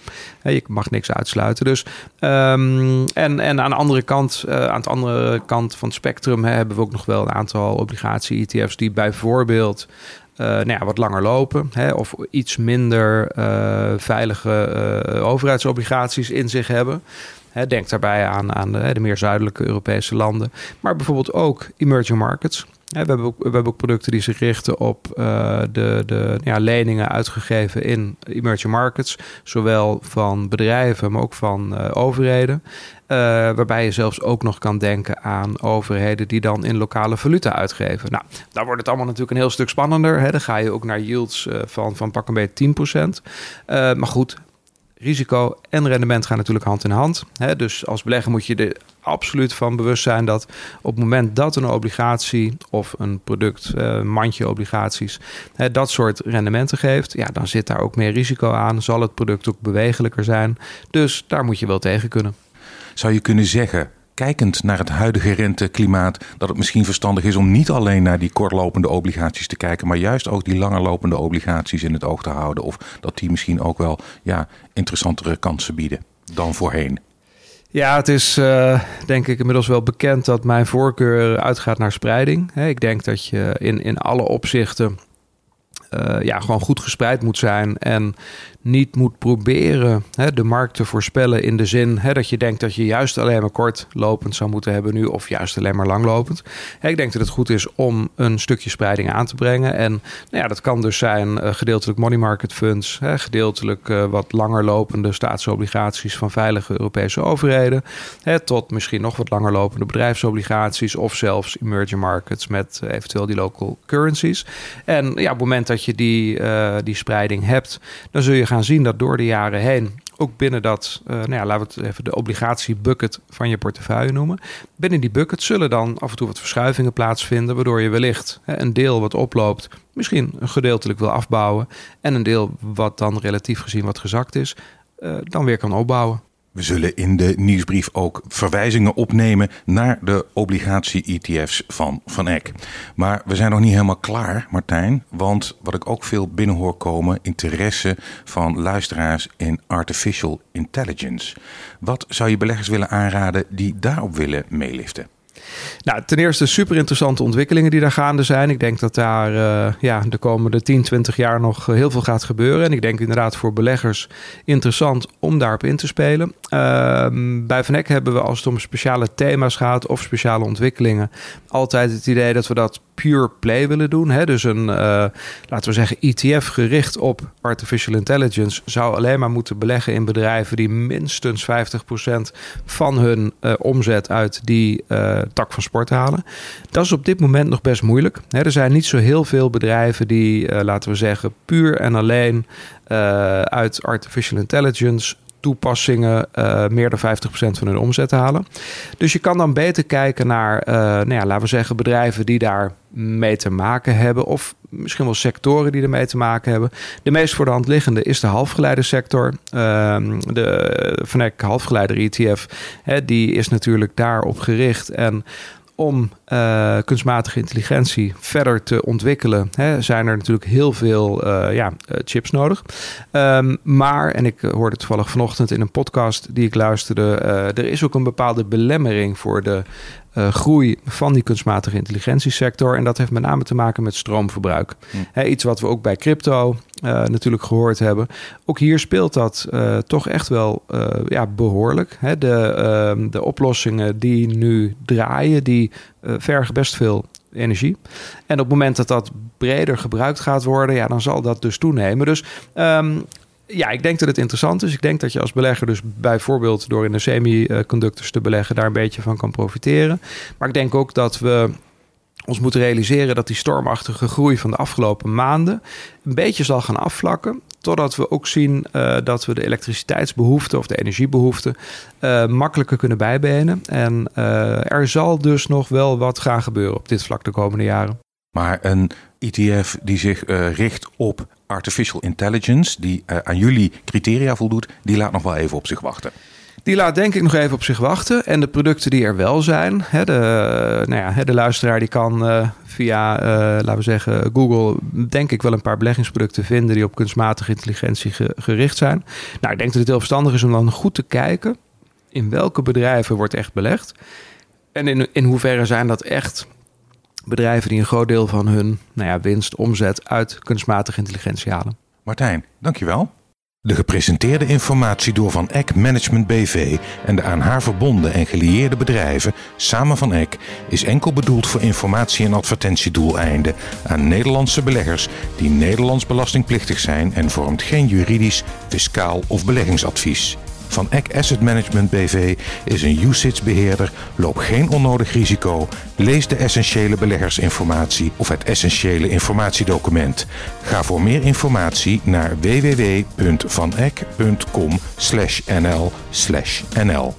je mag niks uitsluiten. Dus, um, en, en aan de andere kant, uh, aan de andere kant van het spectrum hè, hebben we ook nog wel een aantal obligatie-ETF's die bijvoorbeeld nou ja, wat langer lopen. Hè, of iets minder veilige overheidsobligaties in zich hebben. Hè, denk daarbij aan, aan de, meer zuidelijke Europese landen. Maar bijvoorbeeld ook emerging markets. We, hebben ook, we hebben ook producten die zich richten op de, de ja, leningen uitgegeven in emerging markets. Zowel van bedrijven, maar ook van overheden. Uh, waarbij je zelfs ook nog kan denken aan overheden die dan in lokale valuta uitgeven. Nou, daar wordt het allemaal natuurlijk een heel stuk spannender. Hè. Dan ga je ook naar yields van, van pak een beetje 10%. Uh, maar goed, risico en rendement gaan natuurlijk hand in hand. Hè. Dus als belegger moet je er absoluut van bewust zijn dat op het moment dat een obligatie of een product, uh, mandje obligaties, hè, dat soort rendementen geeft, ja, dan zit daar ook meer risico aan. Zal het product ook bewegelijker zijn. Dus daar moet je wel tegen kunnen zou je kunnen zeggen, kijkend naar het huidige renteklimaat, dat het misschien verstandig is om niet alleen naar die kortlopende obligaties te kijken, maar juist ook die langerlopende obligaties in het oog te houden? Of dat die misschien ook wel ja, interessantere kansen bieden dan voorheen? Ja, het is uh, denk ik inmiddels wel bekend dat mijn voorkeur uitgaat naar spreiding. ik denk dat je in, in alle opzichten uh, ja, gewoon goed gespreid moet zijn. En niet moet proberen hè, de markt te voorspellen in de zin hè, dat je denkt dat je juist alleen maar kort lopend zou moeten hebben nu of juist alleen maar langlopend. Ik denk dat het goed is om een stukje spreiding aan te brengen. En nou ja, dat kan dus zijn uh, gedeeltelijk money market funds, hè, gedeeltelijk uh, wat langer lopende staatsobligaties van veilige Europese overheden, hè, tot misschien nog wat langer lopende bedrijfsobligaties of zelfs emerging markets met eventueel die local currencies. En ja, op het moment dat je die, die spreiding hebt, dan zul je gaan zien dat door de jaren heen, ook binnen dat, uh, nou ja, laten we het even de obligatiebucket van je portefeuille noemen. Binnen die bucket zullen dan af en toe wat verschuivingen plaatsvinden, waardoor je wellicht een deel wat oploopt, misschien een gedeeltelijk wil afbouwen. En een deel wat dan relatief gezien wat gezakt is, uh, dan weer kan opbouwen. We zullen in de nieuwsbrief ook verwijzingen opnemen naar de obligatie-ETF's van Van Eck. Maar we zijn nog niet helemaal klaar, Martijn. Want wat ik ook veel binnen hoor komen, interesse van luisteraars in artificial intelligence. Wat zou je beleggers willen aanraden die daarop willen meeliften? Nou, ten eerste super interessante ontwikkelingen die daar gaande zijn. Ik denk dat daar uh, ja, de komende 10, 20 jaar nog heel veel gaat gebeuren. En ik denk inderdaad voor beleggers interessant om daarop in te spelen. Uh, bij Van Eck hebben we als het om speciale thema's gaat of speciale ontwikkelingen altijd het idee dat we dat pure play willen doen. Hè? Dus een, uh, laten we zeggen, ETF gericht op artificial intelligence zou alleen maar moeten beleggen in bedrijven die minstens 50% van hun uh, omzet uit die uh, tak van sport halen. Dat is op dit moment nog best moeilijk. Hè? Er zijn niet zo heel veel bedrijven die, laten we zeggen, puur en alleen uit artificial intelligence toepassingen uh, meer dan 50% van hun omzet halen. Dus je kan dan beter kijken naar, uh, nou ja, laten we zeggen, bedrijven die daar mee te maken hebben. Of misschien wel sectoren die ermee te maken hebben. De meest voor de hand liggende is de halfgeleidersector. Uh, de Vanek halfgeleider ETF, hè, die is natuurlijk daarop gericht. En om uh, kunstmatige intelligentie verder te ontwikkelen, hè, zijn er natuurlijk heel veel uh, ja, uh, chips nodig. Um, maar, en ik hoorde toevallig vanochtend in een podcast die ik luisterde, er is ook een bepaalde belemmering voor de uh, groei van die kunstmatige intelligentiesector. En dat heeft met name te maken met stroomverbruik. Hm. iets wat we ook bij crypto uh, natuurlijk gehoord hebben. Ook hier speelt dat uh, toch echt wel ja, behoorlijk. De, ehm, de oplossingen die nu draaien, die vergen best veel energie. En op het moment dat dat breder gebruikt gaat worden, ja, dan zal dat dus toenemen. Dus um, ja, ik denk dat het interessant is. Ik denk dat je als belegger dus bijvoorbeeld door in de semiconductors te beleggen daar een beetje van kan profiteren. Maar ik denk ook dat we ons moeten realiseren dat die stormachtige groei van de afgelopen maanden een beetje zal gaan afvlakken. Totdat we ook zien uh, dat we de elektriciteitsbehoeften of de energiebehoeften uh, makkelijker kunnen bijbenen. En uh, er zal dus nog wel wat gaan gebeuren op dit vlak de komende jaren. Maar een ETF die zich richt op artificial intelligence, die uh, aan jullie criteria voldoet, die laat nog wel even op zich wachten. Die laat denk ik nog even op zich wachten. En de producten die er wel zijn, hè, de, nou ja, de luisteraar die kan via, laten we zeggen, Google, denk ik wel een paar beleggingsproducten vinden die op kunstmatige intelligentie ge gericht zijn. Nou, ik denk dat het heel verstandig is om dan goed te kijken in welke bedrijven wordt echt belegd. En in, in hoeverre zijn dat echt bedrijven die een groot deel van hun nou ja, winst, omzet uit kunstmatige intelligentie halen. Martijn, dankjewel. De gepresenteerde informatie door Van Eck Management BV en de aan haar verbonden en gelieerde bedrijven samen van Eck is enkel bedoeld voor informatie- en advertentiedoeleinden aan Nederlandse beleggers die Nederlands belastingplichtig zijn en vormt geen juridisch, fiscaal of beleggingsadvies van Eck Asset Management BV is een UCITS-beheerder. Loop geen onnodig risico. Lees de essentiële beleggersinformatie of het essentiële informatiedocument. Ga voor meer informatie naar www.vaneck.com/nl/nl.